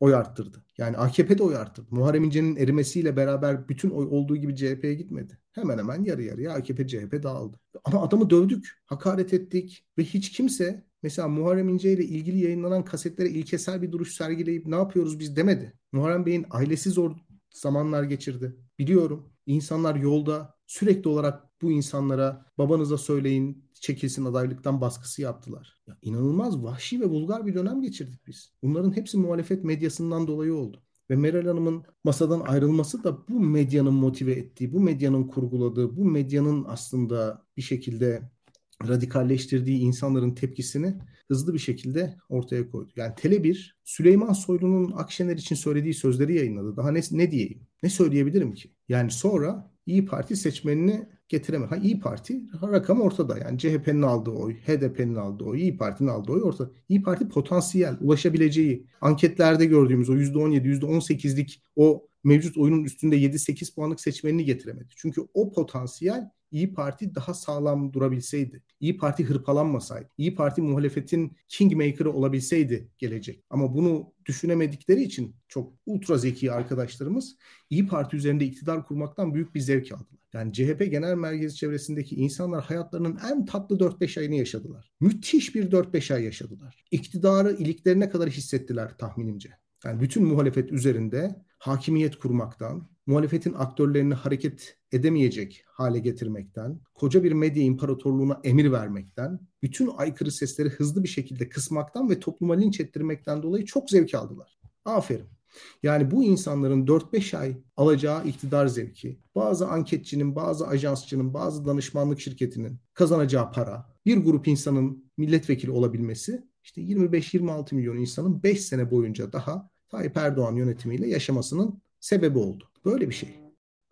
oy arttırdı. Yani AKP de oy arttırdı. Muharrem İnce'nin erimesiyle beraber bütün oy olduğu gibi CHP'ye gitmedi. Hemen hemen yarı yarıya AKP CHP dağıldı. Ama adamı dövdük, hakaret ettik ve hiç kimse mesela Muharrem İnce ile ilgili yayınlanan kasetlere ilkesel bir duruş sergileyip ne yapıyoruz biz demedi. Muharrem Bey'in ailesi zor zamanlar geçirdi. Biliyorum. İnsanlar yolda sürekli olarak bu insanlara babanıza söyleyin çekilsin adaylıktan baskısı yaptılar. Ya inanılmaz vahşi ve vulgar bir dönem geçirdik biz. Bunların hepsi muhalefet medyasından dolayı oldu. Ve Meral Hanım'ın masadan ayrılması da bu medyanın motive ettiği, bu medyanın kurguladığı, bu medyanın aslında bir şekilde radikalleştirdiği insanların tepkisini hızlı bir şekilde ortaya koydu. Yani Tele1 Süleyman Soylu'nun Akşener için söylediği sözleri yayınladı. Daha ne, ne diyeyim? Ne söyleyebilirim ki? Yani sonra İyi Parti seçmenini getiremez. Ha İyi Parti rakam ortada. Yani CHP'nin aldığı oy, HDP'nin aldığı oy, İyi Parti'nin aldığı oy ortada. İyi Parti potansiyel, ulaşabileceği, anketlerde gördüğümüz o %17, %18'lik o mevcut oyunun üstünde 7-8 puanlık seçmenini getiremedi. Çünkü o potansiyel İyi Parti daha sağlam durabilseydi, İyi Parti hırpalanmasaydı, İyi Parti muhalefetin kingmaker'ı olabilseydi gelecek. Ama bunu düşünemedikleri için çok ultra zeki arkadaşlarımız İyi Parti üzerinde iktidar kurmaktan büyük bir zevk aldılar. Yani CHP genel merkezi çevresindeki insanlar hayatlarının en tatlı 4-5 ayını yaşadılar. Müthiş bir 4-5 ay yaşadılar. İktidarı iliklerine kadar hissettiler tahminimce. Yani bütün muhalefet üzerinde hakimiyet kurmaktan, muhalefetin aktörlerini hareket edemeyecek hale getirmekten, koca bir medya imparatorluğuna emir vermekten, bütün aykırı sesleri hızlı bir şekilde kısmaktan ve topluma linç ettirmekten dolayı çok zevk aldılar. Aferin. Yani bu insanların 4-5 ay alacağı iktidar zevki, bazı anketçinin, bazı ajansçının, bazı danışmanlık şirketinin kazanacağı para, bir grup insanın milletvekili olabilmesi, işte 25-26 milyon insanın 5 sene boyunca daha Tayyip Erdoğan yönetimiyle yaşamasının sebebi oldu. Böyle bir şey.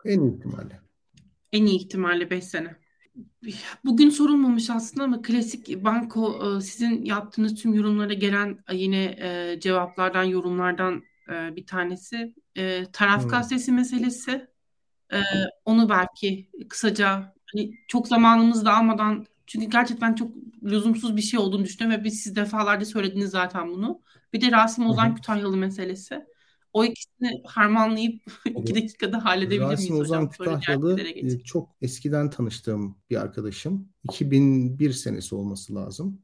En iyi ihtimalle. En iyi ihtimalle 5 sene. Bugün sorulmamış aslında ama klasik banko e, sizin yaptığınız tüm yorumlara gelen e, yine e, cevaplardan, yorumlardan bir tanesi taraf hmm. gazetesi meselesi. Onu belki kısaca hani çok zamanımızı da almadan çünkü gerçekten çok lüzumsuz bir şey olduğunu düşünüyorum ve biz siz defalarca söylediniz zaten bunu. Bir de Rasim Ozan Kütahyalı meselesi. O ikisini harmanlayıp iki dakikada halledebilir miyiz Rasim Ozan Kütahyalı e, çok eskiden tanıştığım bir arkadaşım. 2001 senesi olması lazım.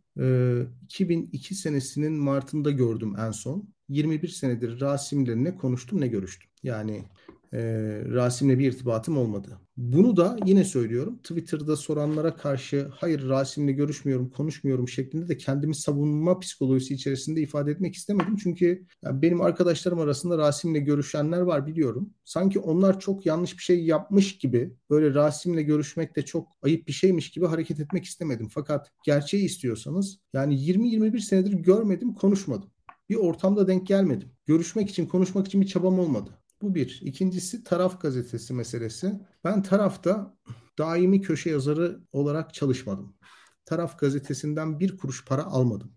2002 ee, senesinin Mart'ında gördüm en son. 21 senedir Rasim'le ne konuştum ne görüştüm. Yani e, Rasim'le bir irtibatım olmadı. Bunu da yine söylüyorum Twitter'da soranlara karşı hayır Rasim'le görüşmüyorum, konuşmuyorum şeklinde de kendimi savunma psikolojisi içerisinde ifade etmek istemedim. Çünkü benim arkadaşlarım arasında Rasim'le görüşenler var biliyorum. Sanki onlar çok yanlış bir şey yapmış gibi böyle Rasim'le görüşmek de çok ayıp bir şeymiş gibi hareket etmek istemedim. Fakat gerçeği istiyorsanız yani 20-21 senedir görmedim, konuşmadım. Bir ortamda denk gelmedim. Görüşmek için, konuşmak için bir çabam olmadı. Bu bir. İkincisi taraf gazetesi meselesi. Ben tarafta daimi köşe yazarı olarak çalışmadım. Taraf gazetesinden bir kuruş para almadım.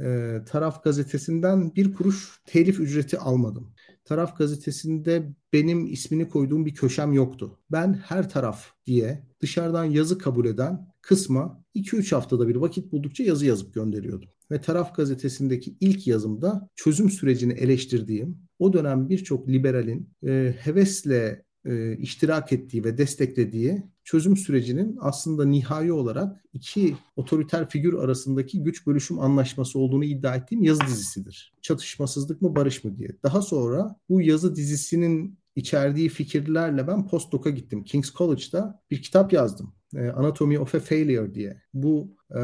Ee, taraf gazetesinden bir kuruş telif ücreti almadım. Taraf gazetesinde benim ismini koyduğum bir köşem yoktu. Ben her taraf diye dışarıdan yazı kabul eden kısma 2-3 haftada bir vakit buldukça yazı yazıp gönderiyordum. Ve Taraf gazetesindeki ilk yazımda çözüm sürecini eleştirdiğim, o dönem birçok liberalin e, hevesle e, iştirak ettiği ve desteklediği çözüm sürecinin aslında nihai olarak iki otoriter figür arasındaki güç bölüşüm anlaşması olduğunu iddia ettiğim yazı dizisidir. Çatışmasızlık mı barış mı diye. Daha sonra bu yazı dizisinin içerdiği fikirlerle ben postdoc'a gittim. King's College'da bir kitap yazdım. E, Anatomy of a Failure diye. Bu e,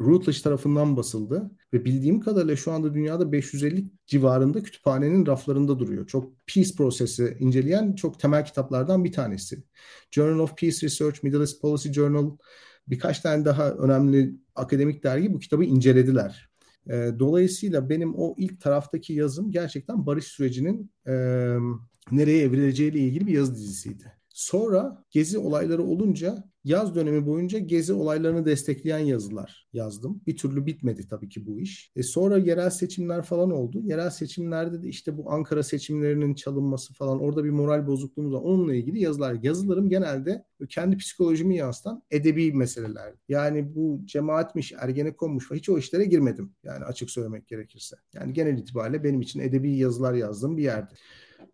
Routledge tarafından basıldı ve bildiğim kadarıyla şu anda dünyada 550 civarında kütüphanenin raflarında duruyor. Çok peace prosesi inceleyen çok temel kitaplardan bir tanesi. Journal of Peace Research, Middle East Policy Journal, birkaç tane daha önemli akademik dergi bu kitabı incelediler. E, dolayısıyla benim o ilk taraftaki yazım gerçekten barış sürecinin e, nereye evrileceğiyle ilgili bir yazı dizisiydi. Sonra gezi olayları olunca yaz dönemi boyunca gezi olaylarını destekleyen yazılar yazdım. Bir türlü bitmedi tabii ki bu iş. E sonra yerel seçimler falan oldu. Yerel seçimlerde de işte bu Ankara seçimlerinin çalınması falan orada bir moral bozukluğumuz var. Onunla ilgili yazılar. Yazılarım genelde kendi psikolojimi yansıtan edebi meseleler. Yani bu cemaatmiş, ergenekonmuş hiç o işlere girmedim. Yani açık söylemek gerekirse. Yani genel itibariyle benim için edebi yazılar yazdığım bir yerdi.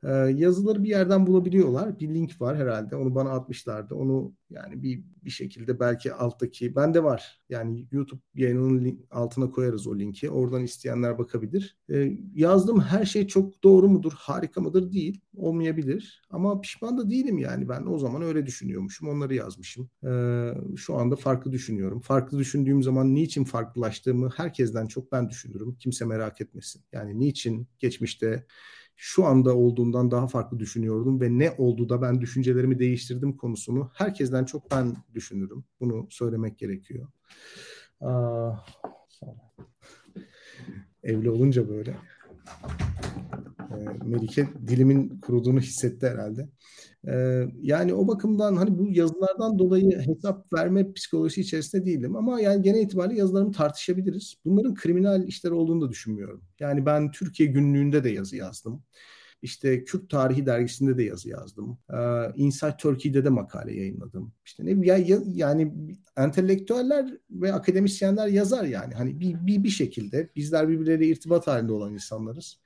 Ee, yazıları bir yerden bulabiliyorlar. Bir link var herhalde. Onu bana atmışlardı. Onu yani bir bir şekilde belki alttaki bende var. Yani YouTube yayınının altına koyarız o linki. Oradan isteyenler bakabilir. Ee, yazdığım her şey çok doğru mudur, harika mıdır değil. Olmayabilir. Ama pişman da değilim yani. Ben o zaman öyle düşünüyormuşum. Onları yazmışım. Ee, şu anda farklı düşünüyorum. Farklı düşündüğüm zaman niçin farklılaştığımı herkesten çok ben düşünürüm. Kimse merak etmesin. Yani niçin geçmişte şu anda olduğundan daha farklı düşünüyordum ve ne oldu da ben düşüncelerimi değiştirdim konusunu herkesten çok ben düşünürüm. Bunu söylemek gerekiyor. Aa, evli olunca böyle. Ee, Melike dilimin kuruduğunu hissetti herhalde. Yani o bakımdan hani bu yazılardan dolayı hesap verme psikolojisi içerisinde değilim ama yani genel itibariyle yazılarımı tartışabiliriz. Bunların kriminal işler olduğunu da düşünmüyorum. Yani ben Türkiye günlüğünde de yazı yazdım. İşte Kürt Tarihi dergisinde de yazı yazdım. Ee, Inside Turkey'de de makale yayınladım. İşte ne ya, ya, yani entelektüeller ve akademisyenler yazar yani. Hani bir, bir, bir şekilde bizler birbirleriyle irtibat halinde olan insanlarız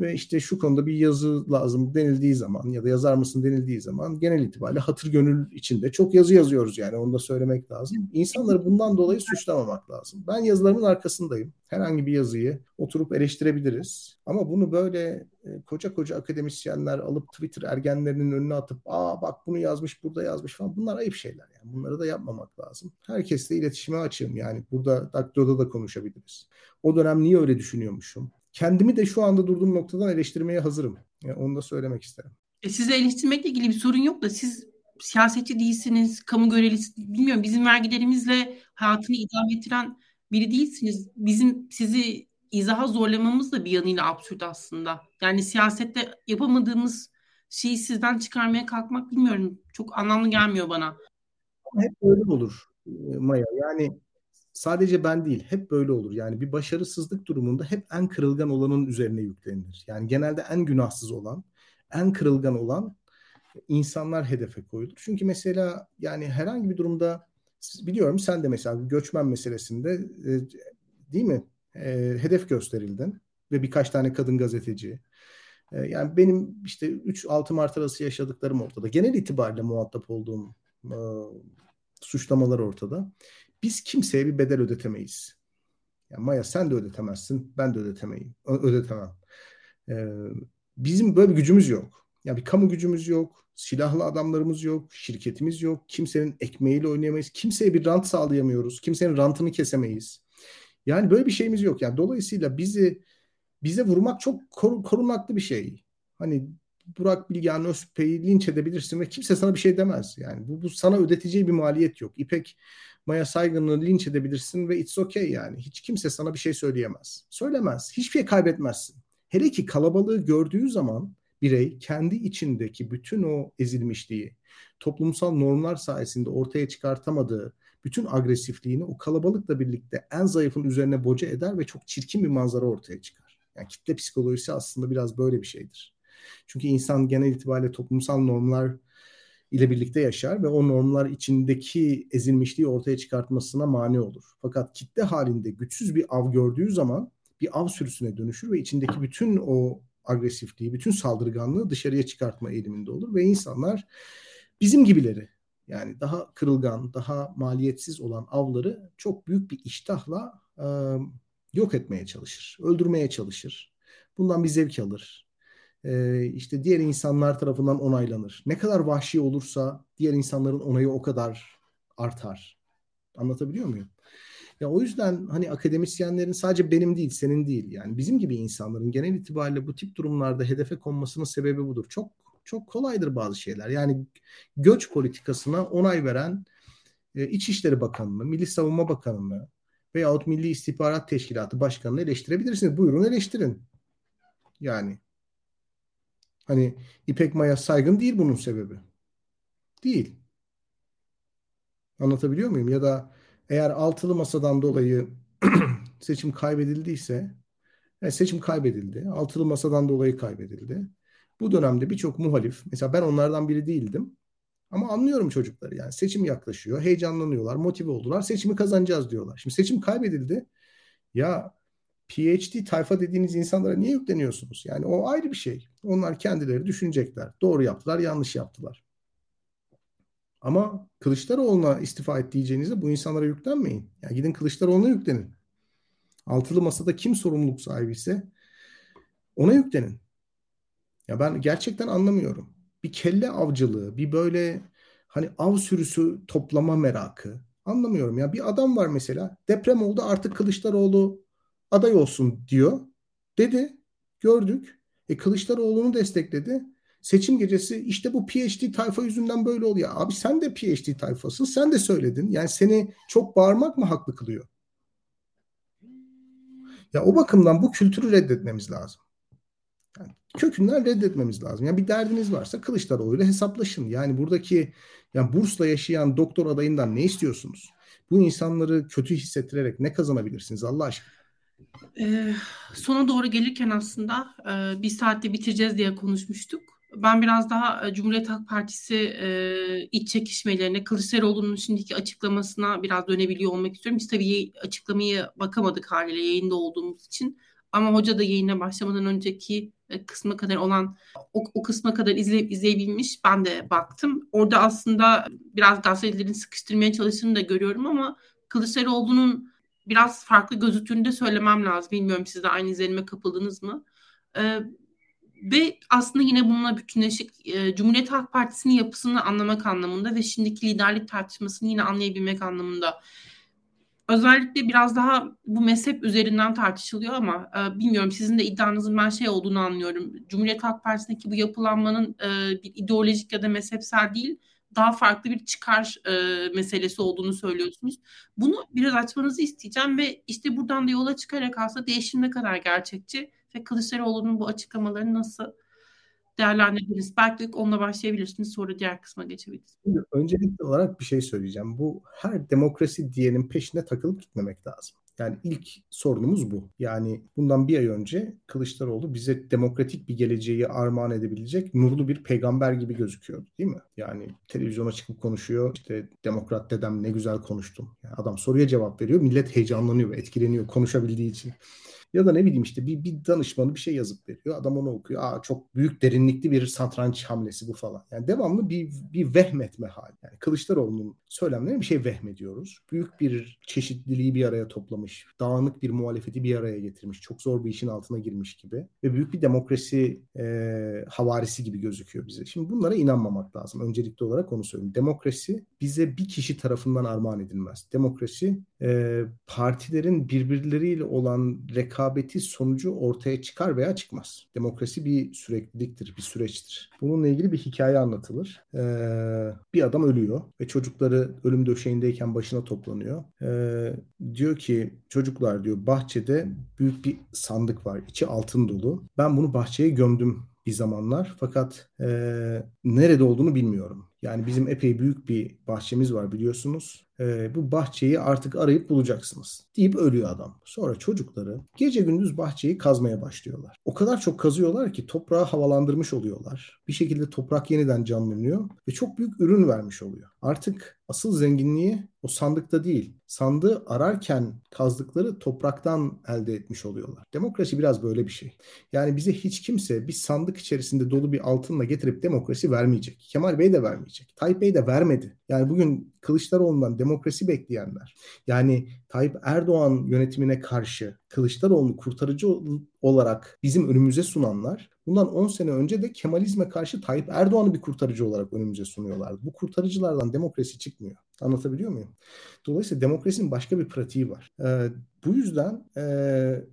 ve işte şu konuda bir yazı lazım denildiği zaman ya da yazar mısın denildiği zaman genel itibariyle hatır gönül içinde çok yazı yazıyoruz yani onu da söylemek lazım. İnsanları bundan dolayı suçlamamak lazım. Ben yazılarımın arkasındayım. Herhangi bir yazıyı oturup eleştirebiliriz. Ama bunu böyle e, koca koca akademisyenler alıp Twitter ergenlerinin önüne atıp aa bak bunu yazmış burada yazmış falan bunlar ayıp şeyler yani. Bunları da yapmamak lazım. Herkesle iletişime açığım yani. Burada Daktilo'da da konuşabiliriz. O dönem niye öyle düşünüyormuşum? Kendimi de şu anda durduğum noktadan eleştirmeye hazırım. Yani onu da söylemek isterim. E size eleştirmekle ilgili bir sorun yok da siz siyasetçi değilsiniz, kamu görevlisi, bilmiyorum bizim vergilerimizle hayatını idame ettiren biri değilsiniz. Bizim sizi izaha zorlamamız da bir yanıyla absürt aslında. Yani siyasette yapamadığımız şeyi sizden çıkarmaya kalkmak bilmiyorum. Çok anlamlı gelmiyor bana. Hep böyle olur Maya. Yani sadece ben değil hep böyle olur. Yani bir başarısızlık durumunda hep en kırılgan olanın üzerine yüklenilir. Yani genelde en günahsız olan en kırılgan olan insanlar hedefe koyulur. Çünkü mesela yani herhangi bir durumda biliyorum sen de mesela göçmen meselesinde e, değil mi e, hedef gösterildin ve birkaç tane kadın gazeteci. E, yani benim işte 3-6 Mart arası yaşadıklarım ortada. Genel itibariyle muhatap olduğum suçlamalar ortada. Biz kimseye bir bedel ödetemeyiz. Yani Maya sen de ödetemezsin, ben de ödetemeyim, ödetemem. Ee, bizim böyle bir gücümüz yok. Yani bir kamu gücümüz yok, silahlı adamlarımız yok, şirketimiz yok, kimsenin ekmeğiyle oynayamayız, kimseye bir rant sağlayamıyoruz, kimsenin rantını kesemeyiz. Yani böyle bir şeyimiz yok. Yani dolayısıyla bizi bize vurmak çok kor, korunaklı bir şey. Hani Burak Bilgehan Özpey'i linç edebilirsin ve kimse sana bir şey demez. Yani bu, bu sana ödeteceği bir maliyet yok. İpek Maya Saygın'ı linç edebilirsin ve it's okay yani. Hiç kimse sana bir şey söyleyemez. Söylemez. Hiçbir şey kaybetmezsin. Hele ki kalabalığı gördüğü zaman birey kendi içindeki bütün o ezilmişliği, toplumsal normlar sayesinde ortaya çıkartamadığı bütün agresifliğini o kalabalıkla birlikte en zayıfın üzerine boca eder ve çok çirkin bir manzara ortaya çıkar. Yani kitle psikolojisi aslında biraz böyle bir şeydir. Çünkü insan genel itibariyle toplumsal normlar ile birlikte yaşar ve o normlar içindeki ezilmişliği ortaya çıkartmasına mani olur. Fakat kitle halinde güçsüz bir av gördüğü zaman bir av sürüsüne dönüşür ve içindeki bütün o agresifliği, bütün saldırganlığı dışarıya çıkartma eğiliminde olur ve insanlar bizim gibileri yani daha kırılgan, daha maliyetsiz olan avları çok büyük bir iştahla e, yok etmeye çalışır, öldürmeye çalışır. Bundan bir zevk alır e, işte diğer insanlar tarafından onaylanır. Ne kadar vahşi olursa diğer insanların onayı o kadar artar. Anlatabiliyor muyum? Ya o yüzden hani akademisyenlerin sadece benim değil, senin değil yani bizim gibi insanların genel itibariyle bu tip durumlarda hedefe konmasının sebebi budur. Çok çok kolaydır bazı şeyler. Yani göç politikasına onay veren e, İçişleri Bakanı'nı, Milli Savunma Bakanı'nı veyahut Milli İstihbarat Teşkilatı Başkanı'nı eleştirebilirsiniz. Buyurun eleştirin. Yani Hani İpek Maya saygın değil bunun sebebi. Değil. Anlatabiliyor muyum? Ya da eğer altılı masadan dolayı seçim kaybedildiyse yani e, seçim kaybedildi. Altılı masadan dolayı kaybedildi. Bu dönemde birçok muhalif, mesela ben onlardan biri değildim. Ama anlıyorum çocukları yani seçim yaklaşıyor, heyecanlanıyorlar, motive oldular, seçimi kazanacağız diyorlar. Şimdi seçim kaybedildi. Ya PhD tayfa dediğiniz insanlara niye yükleniyorsunuz? Yani o ayrı bir şey. Onlar kendileri düşünecekler. Doğru yaptılar, yanlış yaptılar. Ama Kılıçdaroğlu'na istifa et diyeceğinizde bu insanlara yüklenmeyin. Yani gidin Kılıçdaroğlu'na yüklenin. Altılı masada kim sorumluluk sahibi ise ona yüklenin. Ya ben gerçekten anlamıyorum. Bir kelle avcılığı, bir böyle hani av sürüsü toplama merakı. Anlamıyorum ya. Bir adam var mesela deprem oldu artık Kılıçdaroğlu aday olsun diyor. Dedi. Gördük. E Kılıçdaroğlu'nu destekledi. Seçim gecesi işte bu PhD tayfa yüzünden böyle oluyor. Abi sen de PhD tayfasın. Sen de söyledin. Yani seni çok bağırmak mı haklı kılıyor? Ya o bakımdan bu kültürü reddetmemiz lazım. Yani kökünden reddetmemiz lazım. Yani bir derdiniz varsa Kılıçdaroğlu ile hesaplaşın. Yani buradaki yani bursla yaşayan doktor adayından ne istiyorsunuz? Bu insanları kötü hissettirerek ne kazanabilirsiniz Allah aşkına? Ee, sona doğru gelirken aslında e, bir saatte bitireceğiz diye konuşmuştuk. Ben biraz daha e, Cumhuriyet Halk Partisi e, iç çekişmelerine, Kılıçdaroğlu'nun şimdiki açıklamasına biraz dönebiliyor olmak istiyorum. Biz tabii açıklamayı bakamadık haliyle yayında olduğumuz için. Ama hoca da yayına başlamadan önceki e, kısma kadar olan o, o kısma kadar izle, izleyebilmiş. Ben de baktım. Orada aslında biraz gazetelerin sıkıştırmaya çalıştığını da görüyorum ama Kılıçdaroğlu'nun biraz farklı gözüktüğünü de söylemem lazım. Bilmiyorum siz de aynı izlenime kapıldınız mı? Ee, ve aslında yine bununla bütünleşik e, Cumhuriyet Halk Partisi'nin yapısını anlamak anlamında ve şimdiki liderlik tartışmasını yine anlayabilmek anlamında. Özellikle biraz daha bu mezhep üzerinden tartışılıyor ama e, bilmiyorum sizin de iddianızın ben şey olduğunu anlıyorum. Cumhuriyet Halk Partisi'ndeki bu yapılanmanın e, bir ideolojik ya da mezhepsel değil, daha farklı bir çıkar e, meselesi olduğunu söylüyorsunuz. Bunu biraz açmanızı isteyeceğim ve işte buradan da yola çıkarak aslında değişim ne kadar gerçekçi ve Kılıçdaroğlu'nun bu açıklamalarını nasıl değerlendirdiniz? Belki onunla başlayabilirsiniz sonra diğer kısma geçebiliriz. Öncelikli olarak bir şey söyleyeceğim. Bu her demokrasi diyenin peşine takılıp gitmemek lazım. Yani ilk sorunumuz bu. Yani bundan bir ay önce Kılıçdaroğlu bize demokratik bir geleceği armağan edebilecek nurlu bir peygamber gibi gözüküyordu değil mi? Yani televizyona çıkıp konuşuyor. İşte demokrat dedem ne güzel konuştum. Yani adam soruya cevap veriyor. Millet heyecanlanıyor ve etkileniyor konuşabildiği için. Ya da ne bileyim işte bir, bir danışmanı bir şey yazıp veriyor. Adam onu okuyor. Aa çok büyük derinlikli bir satranç hamlesi bu falan. Yani devamlı bir, bir vehmetme hali. Yani Kılıçdaroğlu'nun söylemlerine bir şey vehmediyoruz. Büyük bir çeşitliliği bir araya toplamış. Dağınık bir muhalefeti bir araya getirmiş. Çok zor bir işin altına girmiş gibi. Ve büyük bir demokrasi e, havarisi gibi gözüküyor bize. Şimdi bunlara inanmamak lazım. Öncelikli olarak onu söyleyeyim. Demokrasi bize bir kişi tarafından armağan edilmez. Demokrasi e, partilerin birbirleriyle olan rekabeti sonucu ortaya çıkar veya çıkmaz. Demokrasi bir sürekliliktir, bir süreçtir. Bununla ilgili bir hikaye anlatılır. E, bir adam ölüyor ve çocukları ölüm döşeğindeyken başına toplanıyor. E, diyor ki çocuklar diyor bahçede büyük bir sandık var. içi altın dolu. Ben bunu bahçeye gömdüm bir zamanlar. Fakat e, nerede olduğunu bilmiyorum. Yani bizim epey büyük bir bahçemiz var biliyorsunuz. E, bu bahçeyi artık arayıp bulacaksınız deyip ölüyor adam. Sonra çocukları gece gündüz bahçeyi kazmaya başlıyorlar. O kadar çok kazıyorlar ki toprağı havalandırmış oluyorlar. Bir şekilde toprak yeniden canlanıyor ve çok büyük ürün vermiş oluyor. Artık asıl zenginliği o sandıkta değil. Sandığı ararken kazdıkları topraktan elde etmiş oluyorlar. Demokrasi biraz böyle bir şey. Yani bize hiç kimse bir sandık içerisinde dolu bir altınla getirip demokrasi vermeyecek. Kemal Bey de vermeyecek. Tayyip Bey de vermedi. Yani bugün Kılıçdaroğlu'ndan demokrasi bekleyenler, yani Tayyip Erdoğan yönetimine karşı Kılıçdaroğlu'nu kurtarıcı olarak bizim önümüze sunanlar bundan 10 sene önce de Kemalizme karşı Tayyip Erdoğan'ı bir kurtarıcı olarak önümüze sunuyorlardı. Bu kurtarıcılardan demokrasi çıkmıyor. Anlatabiliyor muyum? Dolayısıyla demokrasinin başka bir pratiği var. Ee, bu yüzden e,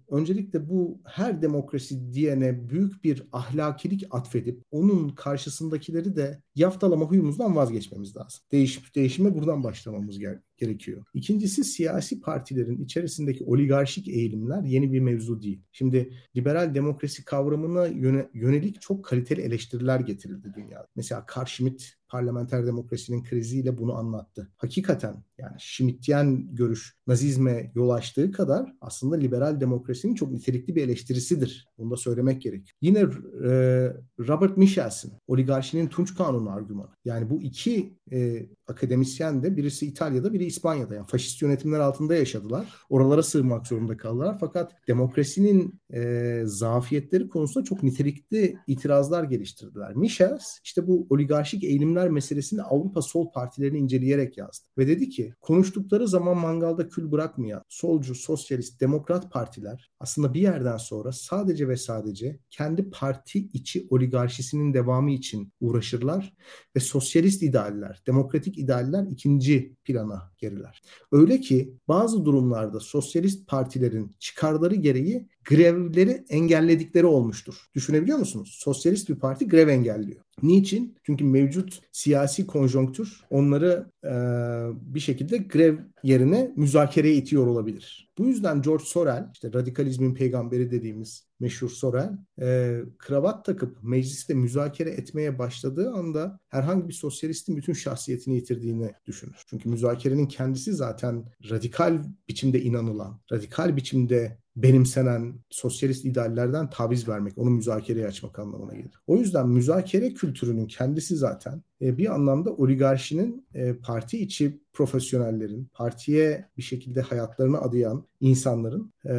öncelikle bu her demokrasi diyene büyük bir ahlakilik atfedip onun karşısındakileri de yaftalama huyumuzdan vazgeçmemiz lazım. Değiş, değişime buradan başlamamız gerekiyor gerekiyor. İkincisi siyasi partilerin içerisindeki oligarşik eğilimler yeni bir mevzu değil. Şimdi liberal demokrasi kavramına yönelik çok kaliteli eleştiriler getirildi dünyada. Mesela Carl Schmitt parlamenter demokrasinin kriziyle bunu anlattı. Hakikaten yani Schmittian görüş nazizme yol açtığı kadar aslında liberal demokrasinin çok nitelikli bir eleştirisidir. Bunu da söylemek gerek. Yine e, Robert Michelson oligarşinin Tunç Kanunu argümanı. Yani bu iki e, akademisyen de birisi İtalya'da biri İspanya'da. Yani faşist yönetimler altında yaşadılar. Oralara sığınmak zorunda kaldılar. Fakat demokrasinin e, zafiyetleri konusunda çok nitelikli itirazlar geliştirdiler. Michels işte bu oligarşik eğilimler meselesini Avrupa sol partilerini inceleyerek yazdı. Ve dedi ki konuştukları zaman mangalda kül bırakmayan solcu, sosyalist, demokrat partiler aslında bir yerden sonra sadece ve sadece kendi parti içi oligarşisinin devamı için uğraşırlar ve sosyalist idealler, demokratik idealler ikinci plana geriler. Öyle ki bazı durumlarda sosyalist partilerin çıkarları gereği grevleri engelledikleri olmuştur. Düşünebiliyor musunuz? Sosyalist bir parti grev engelliyor. Niçin? Çünkü mevcut siyasi konjonktür onları e, bir şekilde grev yerine müzakereye itiyor olabilir. Bu yüzden George Sorel, işte radikalizmin peygamberi dediğimiz meşhur Sorel, e, kravat takıp mecliste müzakere etmeye başladığı anda herhangi bir sosyalistin bütün şahsiyetini yitirdiğini düşünür. Çünkü müzakerenin kendisi zaten radikal biçimde inanılan, radikal biçimde benimsenen sosyalist ideallerden taviz vermek, onu müzakereye açmak anlamına gelir. O yüzden müzakere kültürünün kendisi zaten e, bir anlamda oligarşinin e, parti içi profesyonellerin, partiye bir şekilde hayatlarını adayan insanların e,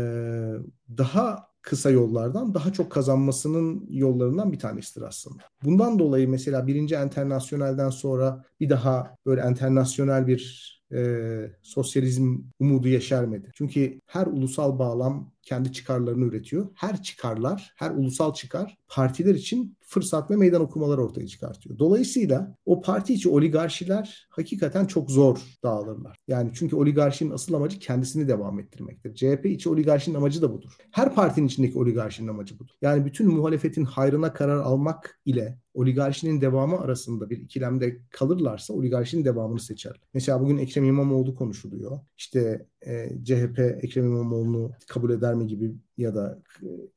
daha kısa yollardan daha çok kazanmasının yollarından bir tanesidir aslında. Bundan dolayı mesela birinci enternasyonelden sonra bir daha böyle enternasyonel bir e, sosyalizm umudu yeşermedi. Çünkü her ulusal bağlam kendi çıkarlarını üretiyor. Her çıkarlar, her ulusal çıkar partiler için fırsat ve meydan okumalar ortaya çıkartıyor. Dolayısıyla o parti içi oligarşiler hakikaten çok zor dağılırlar. Yani çünkü oligarşinin asıl amacı kendisini devam ettirmektir. CHP içi oligarşinin amacı da budur. Her partinin içindeki oligarşinin amacı budur. Yani bütün muhalefetin hayrına karar almak ile oligarşinin devamı arasında bir ikilemde kalırlarsa oligarşinin devamını seçer. Mesela bugün Ekrem İmamoğlu konuşuluyor. İşte e, CHP Ekrem İmamoğlu'nu kabul eder mi gibi ya da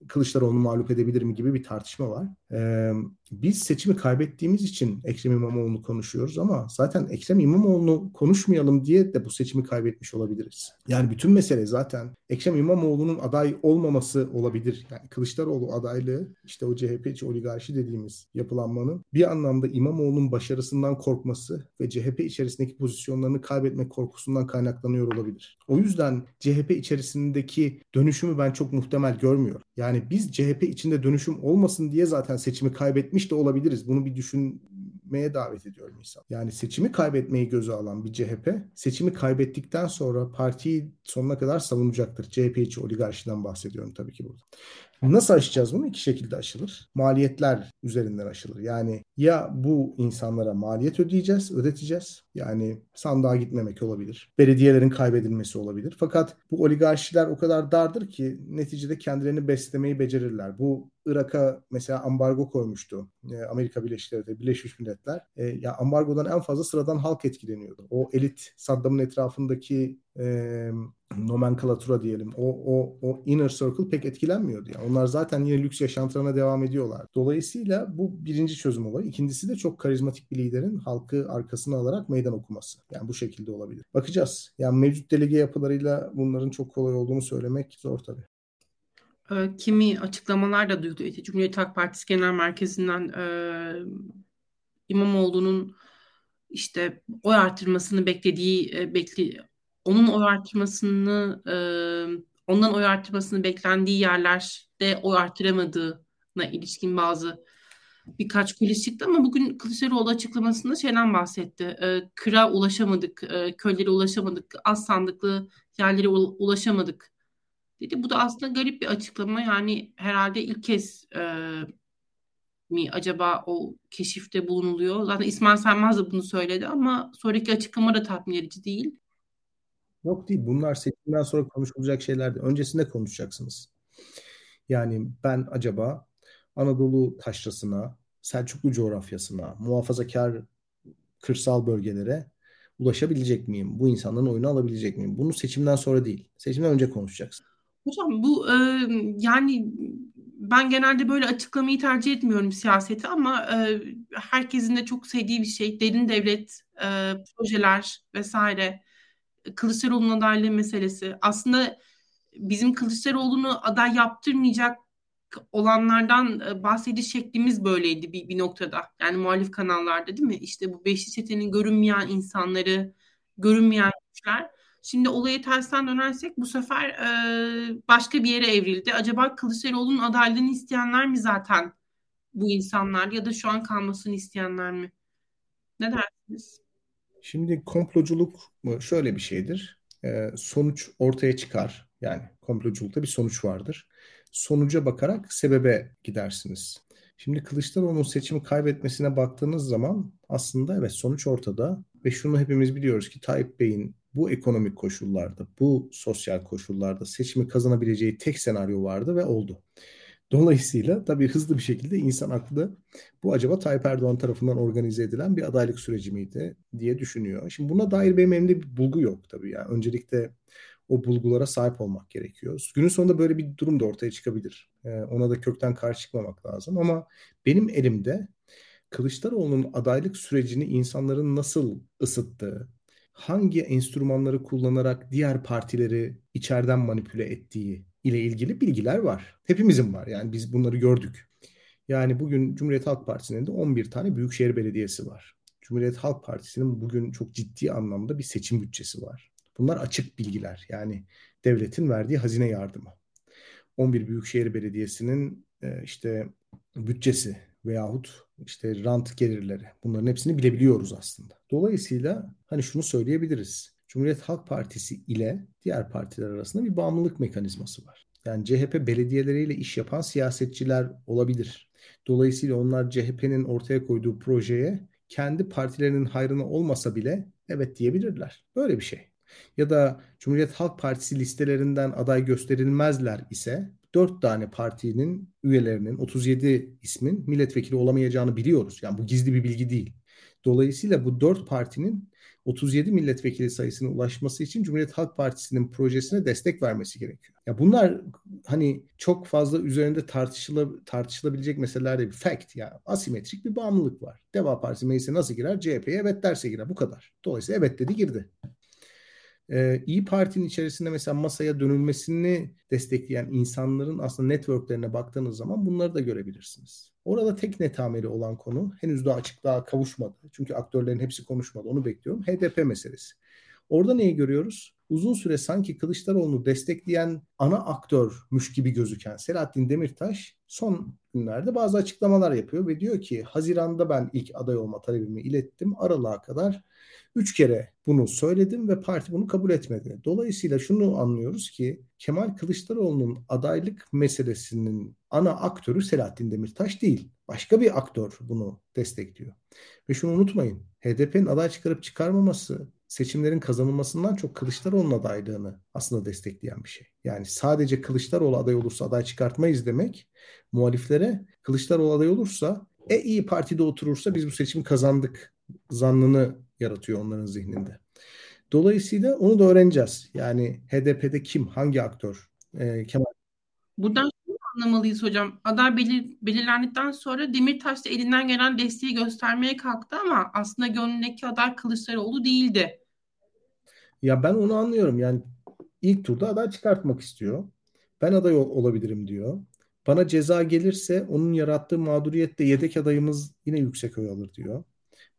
Kılıçdaroğlu'nu mağlup edebilir mi gibi bir tartışma var. Ee, biz seçimi kaybettiğimiz için Ekrem İmamoğlu'nu konuşuyoruz ama zaten Ekrem İmamoğlu'nu konuşmayalım diye de bu seçimi kaybetmiş olabiliriz. Yani bütün mesele zaten Ekrem İmamoğlu'nun aday olmaması olabilir. Yani Kılıçdaroğlu adaylığı işte o CHP'ci oligarşi dediğimiz yapılanmanın bir anlamda İmamoğlu'nun başarısından korkması ve CHP içerisindeki pozisyonlarını kaybetmek korkusundan kaynaklanıyor olabilir. O yüzden CHP içerisindeki dönüşümü ben çok muhtemel görmüyorum. Yani biz CHP içinde dönüşüm olmasın diye zaten seçimi kaybetmiş de olabiliriz. Bunu bir düşünmeye davet ediyorum insan. Yani seçimi kaybetmeyi göze alan bir CHP seçimi kaybettikten sonra partiyi sonuna kadar savunacaktır. CHP içi oligarşiden bahsediyorum tabii ki burada. Nasıl aşacağız bunu? İki şekilde aşılır. Maliyetler üzerinden aşılır. Yani ya bu insanlara maliyet ödeyeceğiz, ödeteceğiz. Yani sandığa gitmemek olabilir. Belediyelerin kaybedilmesi olabilir. Fakat bu oligarşiler o kadar dardır ki neticede kendilerini beslemeyi becerirler. Bu Irak'a mesela ambargo koymuştu. E, Amerika Birleşik Devletleri, Birleşmiş Milletler. E, ya ambargodan en fazla sıradan halk etkileniyordu. O elit Saddam'ın etrafındaki e, nomenklatura diyelim. O, o, o inner circle pek etkilenmiyordu. Yani onlar zaten yine lüks yaşantılarına devam ediyorlar. Dolayısıyla bu birinci çözüm olayı. İkincisi de çok karizmatik bir liderin halkı arkasına alarak meydan okuması. Yani bu şekilde olabilir. Bakacağız. Yani mevcut delege yapılarıyla bunların çok kolay olduğunu söylemek zor tabii. Ee, kimi açıklamalar da duydu. İşte Cumhuriyet Halk Partisi Genel Merkezi'nden e, İmamoğlu'nun işte oy artırmasını beklediği e, bekli onun oy artırmasını e, ondan oy artırmasını beklendiği yerlerde oy artıramadığına ilişkin bazı birkaç kulis çıktı ama bugün Kılıçdaroğlu açıklamasında şeyden bahsetti. E, kıra ulaşamadık, e, köylere ulaşamadık, az sandıklı yerlere ulaşamadık dedi. Bu da aslında garip bir açıklama. Yani herhalde ilk kez e, mi acaba o keşifte bulunuluyor? Zaten İsmail Saymaz da bunu söyledi ama sonraki açıklama da tatmin edici değil. Yok değil. Bunlar seçimden sonra konuşulacak şeyler değil. Öncesinde konuşacaksınız. Yani ben acaba Anadolu taşrasına, Selçuklu coğrafyasına, muhafazakar kırsal bölgelere ulaşabilecek miyim? Bu insanların oyunu alabilecek miyim? Bunu seçimden sonra değil. Seçimden önce konuşacaksın. Hocam bu e, yani ben genelde böyle açıklamayı tercih etmiyorum siyaseti ama e, herkesin de çok sevdiği bir şey derin devlet e, projeler vesaire Kılıçdaroğlu'nun adaylığı meselesi. Aslında bizim Kılıçdaroğlu'nu aday yaptırmayacak olanlardan e, bahsediş şeklimiz böyleydi bir, bir noktada. Yani muhalif kanallarda değil mi? İşte bu beşli çetenin görünmeyen insanları, görünmeyen güçler. Şimdi olayı tersten dönersek bu sefer e, başka bir yere evrildi. Acaba Kılıçdaroğlu'nun adaylığını isteyenler mi zaten bu insanlar ya da şu an kalmasını isteyenler mi? Ne dersiniz? Şimdi komploculuk şöyle bir şeydir. Ee, sonuç ortaya çıkar. Yani komploculukta bir sonuç vardır. Sonuca bakarak sebebe gidersiniz. Şimdi Kılıçdaroğlu'nun seçimi kaybetmesine baktığınız zaman aslında evet sonuç ortada ve şunu hepimiz biliyoruz ki Tayyip Bey'in bu ekonomik koşullarda, bu sosyal koşullarda seçimi kazanabileceği tek senaryo vardı ve oldu. Dolayısıyla tabii hızlı bir şekilde insan aklı bu acaba Tayyip Erdoğan tarafından organize edilen bir adaylık süreci miydi diye düşünüyor. Şimdi buna dair benim elimde bir bulgu yok tabii. Yani öncelikle o bulgulara sahip olmak gerekiyor. Günün sonunda böyle bir durum da ortaya çıkabilir. Ee, ona da kökten karşı çıkmamak lazım. Ama benim elimde Kılıçdaroğlu'nun adaylık sürecini insanların nasıl ısıttığı, hangi enstrümanları kullanarak diğer partileri içeriden manipüle ettiği ile ilgili bilgiler var. Hepimizin var. Yani biz bunları gördük. Yani bugün Cumhuriyet Halk Partisi'nin de 11 tane büyükşehir belediyesi var. Cumhuriyet Halk Partisi'nin bugün çok ciddi anlamda bir seçim bütçesi var. Bunlar açık bilgiler. Yani devletin verdiği hazine yardımı. 11 büyükşehir belediyesinin e, işte bütçesi veyahut işte rant gelirleri bunların hepsini bilebiliyoruz aslında. Dolayısıyla hani şunu söyleyebiliriz. Cumhuriyet Halk Partisi ile diğer partiler arasında bir bağımlılık mekanizması var. Yani CHP belediyeleriyle iş yapan siyasetçiler olabilir. Dolayısıyla onlar CHP'nin ortaya koyduğu projeye kendi partilerinin hayrına olmasa bile evet diyebilirler. Böyle bir şey. Ya da Cumhuriyet Halk Partisi listelerinden aday gösterilmezler ise 4 tane partinin üyelerinin 37 ismin milletvekili olamayacağını biliyoruz. Yani bu gizli bir bilgi değil. Dolayısıyla bu 4 partinin 37 milletvekili sayısına ulaşması için Cumhuriyet Halk Partisi'nin projesine destek vermesi gerekiyor. Ya bunlar hani çok fazla üzerinde tartışıla, tartışılabilecek meseleler değil. Fact ya asimetrik bir bağımlılık var. Deva Partisi meclise nasıl girer? CHP'ye evet derse girer. Bu kadar. Dolayısıyla evet dedi girdi. Ee, İyi Parti'nin içerisinde mesela masaya dönülmesini destekleyen insanların aslında networklerine baktığınız zaman bunları da görebilirsiniz. Orada tek netameli olan konu henüz daha açıklığa kavuşmadı. Çünkü aktörlerin hepsi konuşmadı. Onu bekliyorum. HDP meselesi. Orada neyi görüyoruz? Uzun süre sanki Kılıçdaroğlu'nu destekleyen ana aktörmüş gibi gözüken Selahattin Demirtaş son günlerde bazı açıklamalar yapıyor ve diyor ki Haziran'da ben ilk aday olma talebimi ilettim. Aralığa kadar Üç kere bunu söyledim ve parti bunu kabul etmedi. Dolayısıyla şunu anlıyoruz ki Kemal Kılıçdaroğlu'nun adaylık meselesinin ana aktörü Selahattin Demirtaş değil. Başka bir aktör bunu destekliyor. Ve şunu unutmayın. HDP'nin aday çıkarıp çıkarmaması seçimlerin kazanılmasından çok Kılıçdaroğlu'nun adaylığını aslında destekleyen bir şey. Yani sadece Kılıçdaroğlu aday olursa aday çıkartmayız demek muhaliflere Kılıçdaroğlu aday olursa e iyi partide oturursa biz bu seçimi kazandık zannını yaratıyor onların zihninde. Dolayısıyla onu da öğreneceğiz. Yani HDP'de kim, hangi aktör? Ee, Kemal. Buradan şunu anlamalıyız hocam. Aday belir, belirlendikten sonra Demirtaş da elinden gelen desteği göstermeye kalktı ama aslında gönlündeki aday Kılıçdaroğlu değildi. Ya ben onu anlıyorum. Yani ilk turda aday çıkartmak istiyor. Ben aday ol- olabilirim diyor. Bana ceza gelirse onun yarattığı mağduriyette yedek adayımız yine yüksek oy alır diyor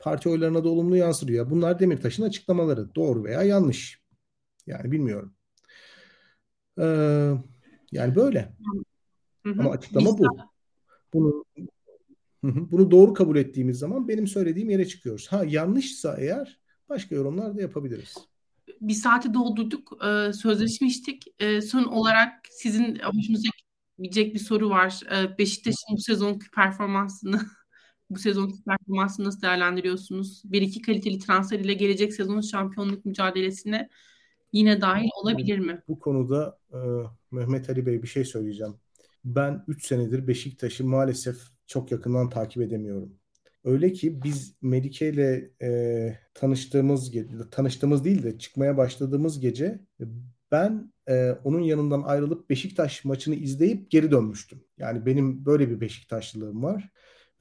parti oylarına da olumlu yansıyor. Bunlar Demirtaş'ın açıklamaları. Doğru veya yanlış. Yani bilmiyorum. Ee, yani böyle. Hı hı. Ama açıklama bu. Bunu bunu doğru kabul ettiğimiz zaman benim söylediğim yere çıkıyoruz. Ha yanlışsa eğer başka yorumlar da yapabiliriz. Bir saati doldurduk. Ee, sözleşmiştik. Ee, son olarak sizin hoşunuza gidecek bir soru var. Ee, Beşiktaş'ın bu sezonki performansını bu sezonki performansını nasıl değerlendiriyorsunuz? Bir iki kaliteli transfer ile gelecek sezonun şampiyonluk mücadelesine yine dahil olabilir mi? Bu konuda e, Mehmet Ali Bey bir şey söyleyeceğim. Ben 3 senedir Beşiktaş'ı maalesef çok yakından takip edemiyorum. Öyle ki biz Melike ile e, tanıştığımız tanıştığımız değil de çıkmaya başladığımız gece ben e, onun yanından ayrılıp Beşiktaş maçını izleyip geri dönmüştüm. Yani benim böyle bir Beşiktaşlılığım var.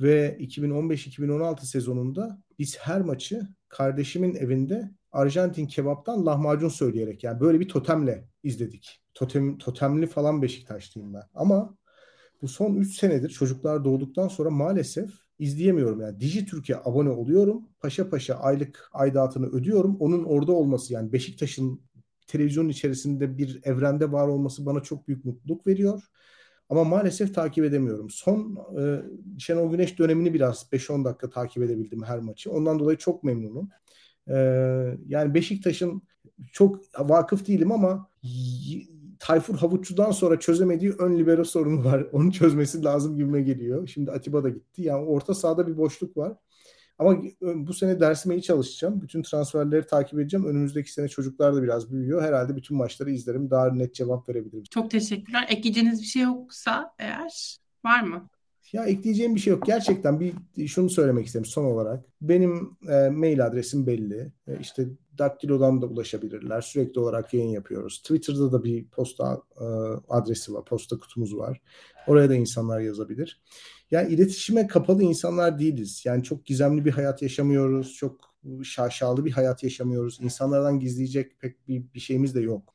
Ve 2015-2016 sezonunda biz her maçı kardeşimin evinde Arjantin kebaptan lahmacun söyleyerek yani böyle bir totemle izledik. Totem, totemli falan Beşiktaşlıyım ben. Ama bu son 3 senedir çocuklar doğduktan sonra maalesef izleyemiyorum. Yani Dijitürk'e abone oluyorum. Paşa paşa aylık aidatını ödüyorum. Onun orada olması yani Beşiktaş'ın televizyonun içerisinde bir evrende var olması bana çok büyük mutluluk veriyor. Ama maalesef takip edemiyorum. Son e, Şenol Güneş dönemini biraz 5-10 dakika takip edebildim her maçı. Ondan dolayı çok memnunum. E, yani Beşiktaş'ın çok vakıf değilim ama Tayfur Havuççu'dan sonra çözemediği ön libero sorunu var. Onu çözmesi lazım gibime geliyor. Şimdi Atiba da gitti. Yani orta sahada bir boşluk var. Ama bu sene dersime iyi çalışacağım. Bütün transferleri takip edeceğim. Önümüzdeki sene çocuklar da biraz büyüyor. Herhalde bütün maçları izlerim. Daha net cevap verebilirim. Çok teşekkürler. Ekleyeceğiniz bir şey yoksa eğer var mı? Ya ekleyeceğim bir şey yok. Gerçekten bir şunu söylemek isterim son olarak. Benim e, mail adresim belli. E, işte Daktilo'dan da ulaşabilirler. Sürekli olarak yayın yapıyoruz. Twitter'da da bir posta e, adresi var. Posta kutumuz var. Oraya da insanlar yazabilir. Yani iletişime kapalı insanlar değiliz. Yani çok gizemli bir hayat yaşamıyoruz. Çok şaşalı bir hayat yaşamıyoruz. İnsanlardan gizleyecek pek bir, bir şeyimiz de yok.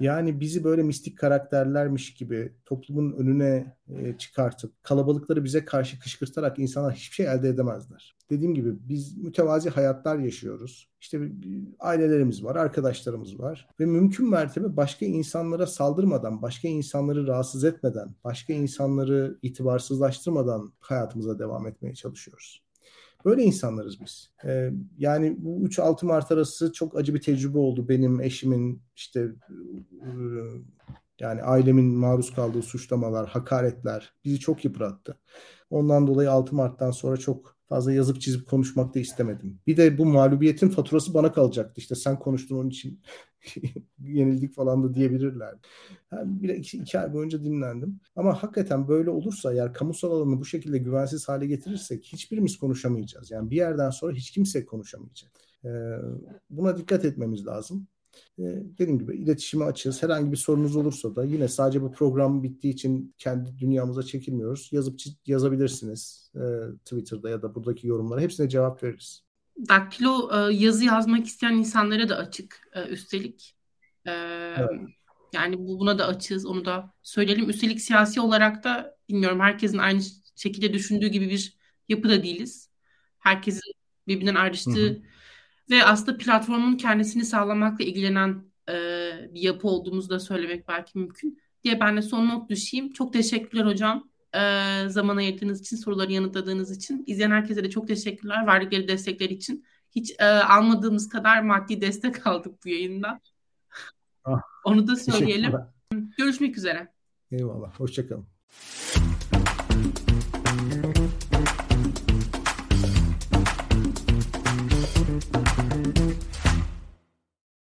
Yani bizi böyle mistik karakterlermiş gibi toplumun önüne e, çıkartıp kalabalıkları bize karşı kışkırtarak insanlar hiçbir şey elde edemezler. Dediğim gibi biz mütevazi hayatlar yaşıyoruz. İşte ailelerimiz var, arkadaşlarımız var ve mümkün mertebe başka insanlara saldırmadan, başka insanları rahatsız etmeden, başka insanları itibarsızlaştırmadan hayatımıza devam etmeye çalışıyoruz. Böyle insanlarız biz. Ee, yani bu 3-6 Mart arası çok acı bir tecrübe oldu. Benim eşimin işte yani ailemin maruz kaldığı suçlamalar, hakaretler bizi çok yıprattı. Ondan dolayı 6 Mart'tan sonra çok fazla yazıp çizip konuşmak da istemedim. Bir de bu mağlubiyetin faturası bana kalacaktı. İşte sen konuştun onun için yenildik falan da diyebilirler. Yani bir iki, iki ay boyunca dinlendim. Ama hakikaten böyle olursa eğer kamusal alanı bu şekilde güvensiz hale getirirsek hiçbirimiz konuşamayacağız. Yani bir yerden sonra hiç kimse konuşamayacak. E, buna dikkat etmemiz lazım. E, dediğim gibi iletişime açığız. Herhangi bir sorunuz olursa da yine sadece bu program bittiği için kendi dünyamıza çekilmiyoruz. Yazıp yazabilirsiniz e, Twitter'da ya da buradaki yorumlara. Hepsine cevap veririz. Daktilo e, yazı yazmak isteyen insanlara da açık e, üstelik. E, evet. Yani bu buna da açığız onu da söyleyelim. Üstelik siyasi olarak da bilmiyorum herkesin aynı şekilde düşündüğü gibi bir yapıda değiliz. Herkesin birbirinden ayrıştığı hı hı. Ve aslında platformun kendisini sağlamakla ilgilenen e, bir yapı olduğumuzu da söylemek belki mümkün diye ben de son not düşeyim. Çok teşekkürler hocam. E, zaman ayırdığınız için, soruları yanıtladığınız için. İzleyen herkese de çok teşekkürler. Verdikleri destekler için. Hiç e, almadığımız kadar maddi destek aldık bu yayında. Ah, Onu da söyleyelim. Görüşmek üzere. Eyvallah. Hoşçakalın.